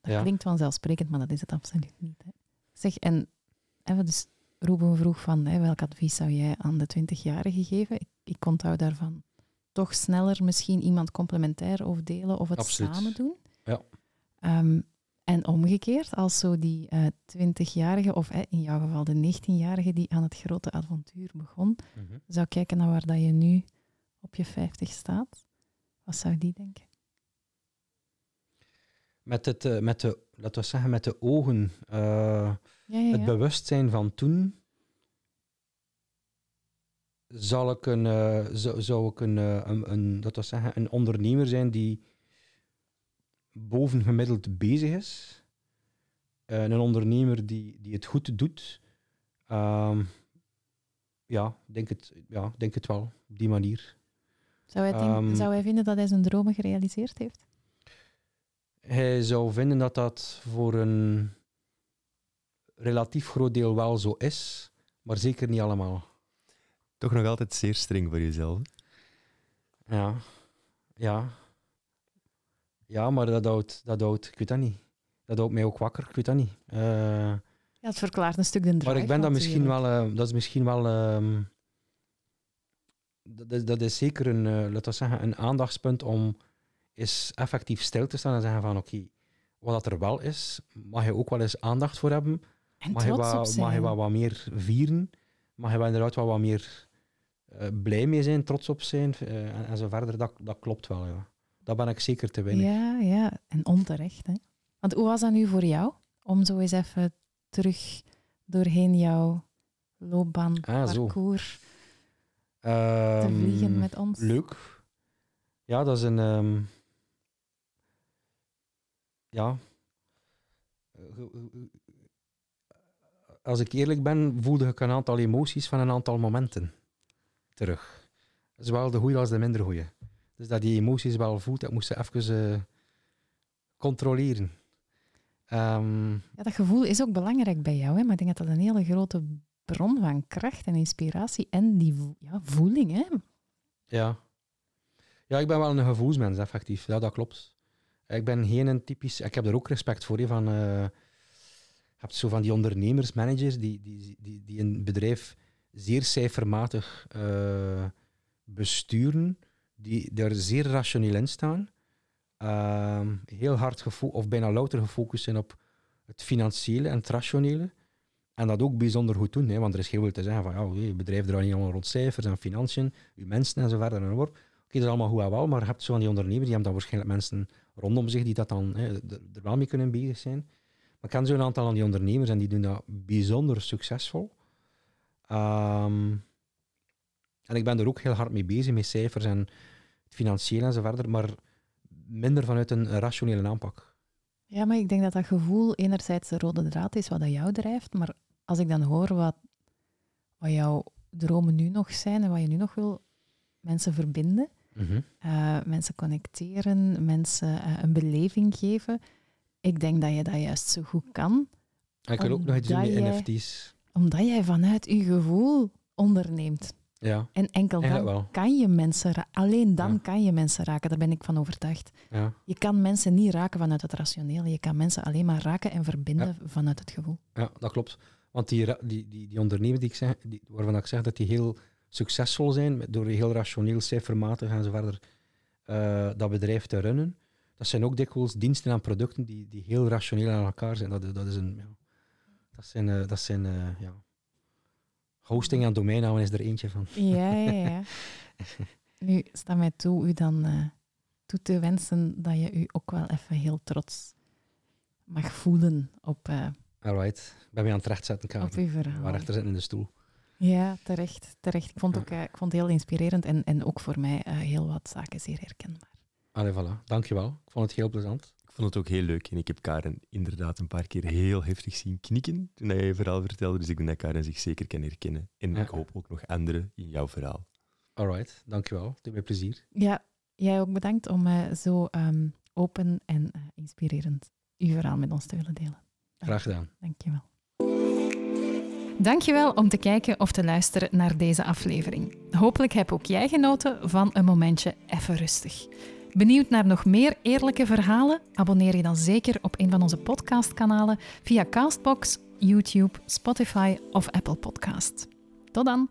Dat klinkt vanzelfsprekend, maar dat is het absoluut niet. Hè. Zeg, en even dus Ruben vroeg van hè, welk advies zou jij aan de 20-jarige geven? Ik, ik onthoud daarvan toch sneller misschien iemand complementair of delen of het samen doen. Ja. Um, en omgekeerd, als zo die uh, eh, 20-jarige, of in jouw geval de 19-jarige die aan het grote avontuur begon, mhm. zou kijken naar waar dat je nu op je 50 staat, wat zou die denken? Met, het, uh, met, de, laten we zeggen, met de ogen, uh, ja, ja, ja. het bewustzijn van toen, zal ik een, uh, zou, zou ik een, een, een, dat zeggen, een ondernemer zijn die bovengemiddeld bezig is. Uh, een ondernemer die, die het goed doet. Uh, ja, denk het, ja, denk het wel, op die manier. Zou hij, um, zou hij vinden dat hij zijn dromen gerealiseerd heeft? Hij zou vinden dat dat voor een relatief groot deel wel zo is, maar zeker niet allemaal. Toch nog altijd zeer streng voor jezelf. Ja, ja. Ja, maar dat houdt, dat houdt, ik weet dat niet. Dat houdt mij ook wakker, ik weet dat niet. Uh, ja, het verklaart een stuk de drive. Maar ik ben dat misschien wel, uh, dat is misschien wel, uh, dat, is, dat is zeker een, uh, laten we zeggen, een aandachtspunt om eens effectief stil te staan en zeggen van oké, okay, wat dat er wel is, mag je ook wel eens aandacht voor hebben. En mag je, wat, mag je wat, wat meer vieren. Mag je wel inderdaad wat, wat meer blij mee zijn, trots op zijn en, en zo verder. Dat, dat klopt wel, ja. Dat ben ik zeker te weinig. Ja, ja, en onterecht. Hè? Want hoe was dat nu voor jou? Om zo eens even terug doorheen jouw loopbaan, ah, parcours te ehm, vliegen met ons. Leuk. Ja, dat is een... Um, ja. Als ik eerlijk ben, voelde ik een aantal emoties van een aantal momenten terug. Zowel de goede als de minder goede. Dus dat die emoties wel voelt, dat moest ze even eh, controleren. Ehm, Ja, dat gevoel is ook belangrijk bij jou, hè? maar ik denk dat dat een hele grote bron van kracht en inspiratie en die vo- ja, voeling. Hè? ja. ja, ik ben wel een gevoelsmens, effectief. Ja, dat klopt. Ik ben geen een typisch... Ik heb er ook respect voor, hè, van... eh, hebt zo van die ondernemers, managers, die, die, die, die een bedrijf zeer cijfermatig eh, besturen, die daar zeer rationeel in staan, Ehm, heel hard of bijna louter gefocust zijn op het financiële en het rationele. En dat ook bijzonder goed doen, hè, want er is heel veel te zeggen van ja, je bedrijf draait niet allemaal rond cijfers en financiën, je mensen en zo verder en. Oké, dat is allemaal goed en wel, maar je hebt zo van die ondernemers, die hebben dan waarschijnlijk mensen rondom zich die dat dan hè, er wel mee kunnen bezig zijn. Maar ik ken zo'n aantal van die ondernemers en die doen dat bijzonder succesvol. Ehm, en ik ben er ook heel hard mee bezig, met cijfers en het financiële en zo verder, maar minder vanuit een rationele aanpak. Ja, maar ik denk dat dat gevoel enerzijds de rode draad is wat dat jou drijft, maar als ik dan hoor wat, wat jouw dromen nu nog zijn en wat je nu nog wil, mensen verbinden, eh, mensen connecteren, mensen eh, een beleving geven, ik denk dat je dat juist zo goed kan, ik wil ook nog iets doen met Omdat jij- NFT's. omdat jij vanuit je gevoel onderneemt. Ja, En enkel dan wel. kan je mensen alleen dan Ja. kan je mensen raken, daar ben ik van overtuigd. Ja. Je kan mensen niet raken vanuit het rationele, je kan mensen alleen maar raken en verbinden vanuit het gevoel. Ja, dat klopt. Want die, die, die, die ondernemers die ik zeg, die, waarvan ik zeg dat die heel succesvol zijn, door heel rationeel, cijfermatig en zo verder, eh, dat bedrijf te runnen, dat zijn ook dikwijls diensten en producten die, die heel rationeel aan elkaar zijn. Dat, dat, is een, ja, dat zijn, eh, dat zijn eh, ja. hosting en domeinnamen is er eentje van. Ja, ja, ja. Nu sta mij toe u dan eh, toe te wensen dat je u ook wel even heel trots mag voelen op, Alright, ben weer aan het rechtzetten, op Kamer. uw verhaal. Rechter zitten in de stoel. Ja, terecht. terecht. Ik vond ook, ik vond het heel inspirerend en, en ook voor mij heel wat zaken zeer herkenbaar. Allee, voilà. Dankjewel. Ik vond het heel plezant. Ik vond het ook heel leuk en ik heb Karen inderdaad een paar keer heel heftig zien knikken toen hij je verhaal vertelde. Dus ik denk dat Karen zich zeker kan herkennen. En Ja. ik hoop ook nog anderen in jouw verhaal. Alright, dankjewel. Doe mij plezier. Ja, jij ook bedankt om eh, zo ehm, open en eh, inspirerend uw verhaal met ons te willen delen. Graag gedaan. Dankjewel. Dankjewel om te kijken of te luisteren naar deze aflevering. Hopelijk heb ook jij genoten van een momentje even rustig. Benieuwd naar nog meer eerlijke verhalen? Abonneer je dan zeker op een van onze podcastkanalen via Castbox, YouTube, Spotify of Apple Podcast. Tot dan!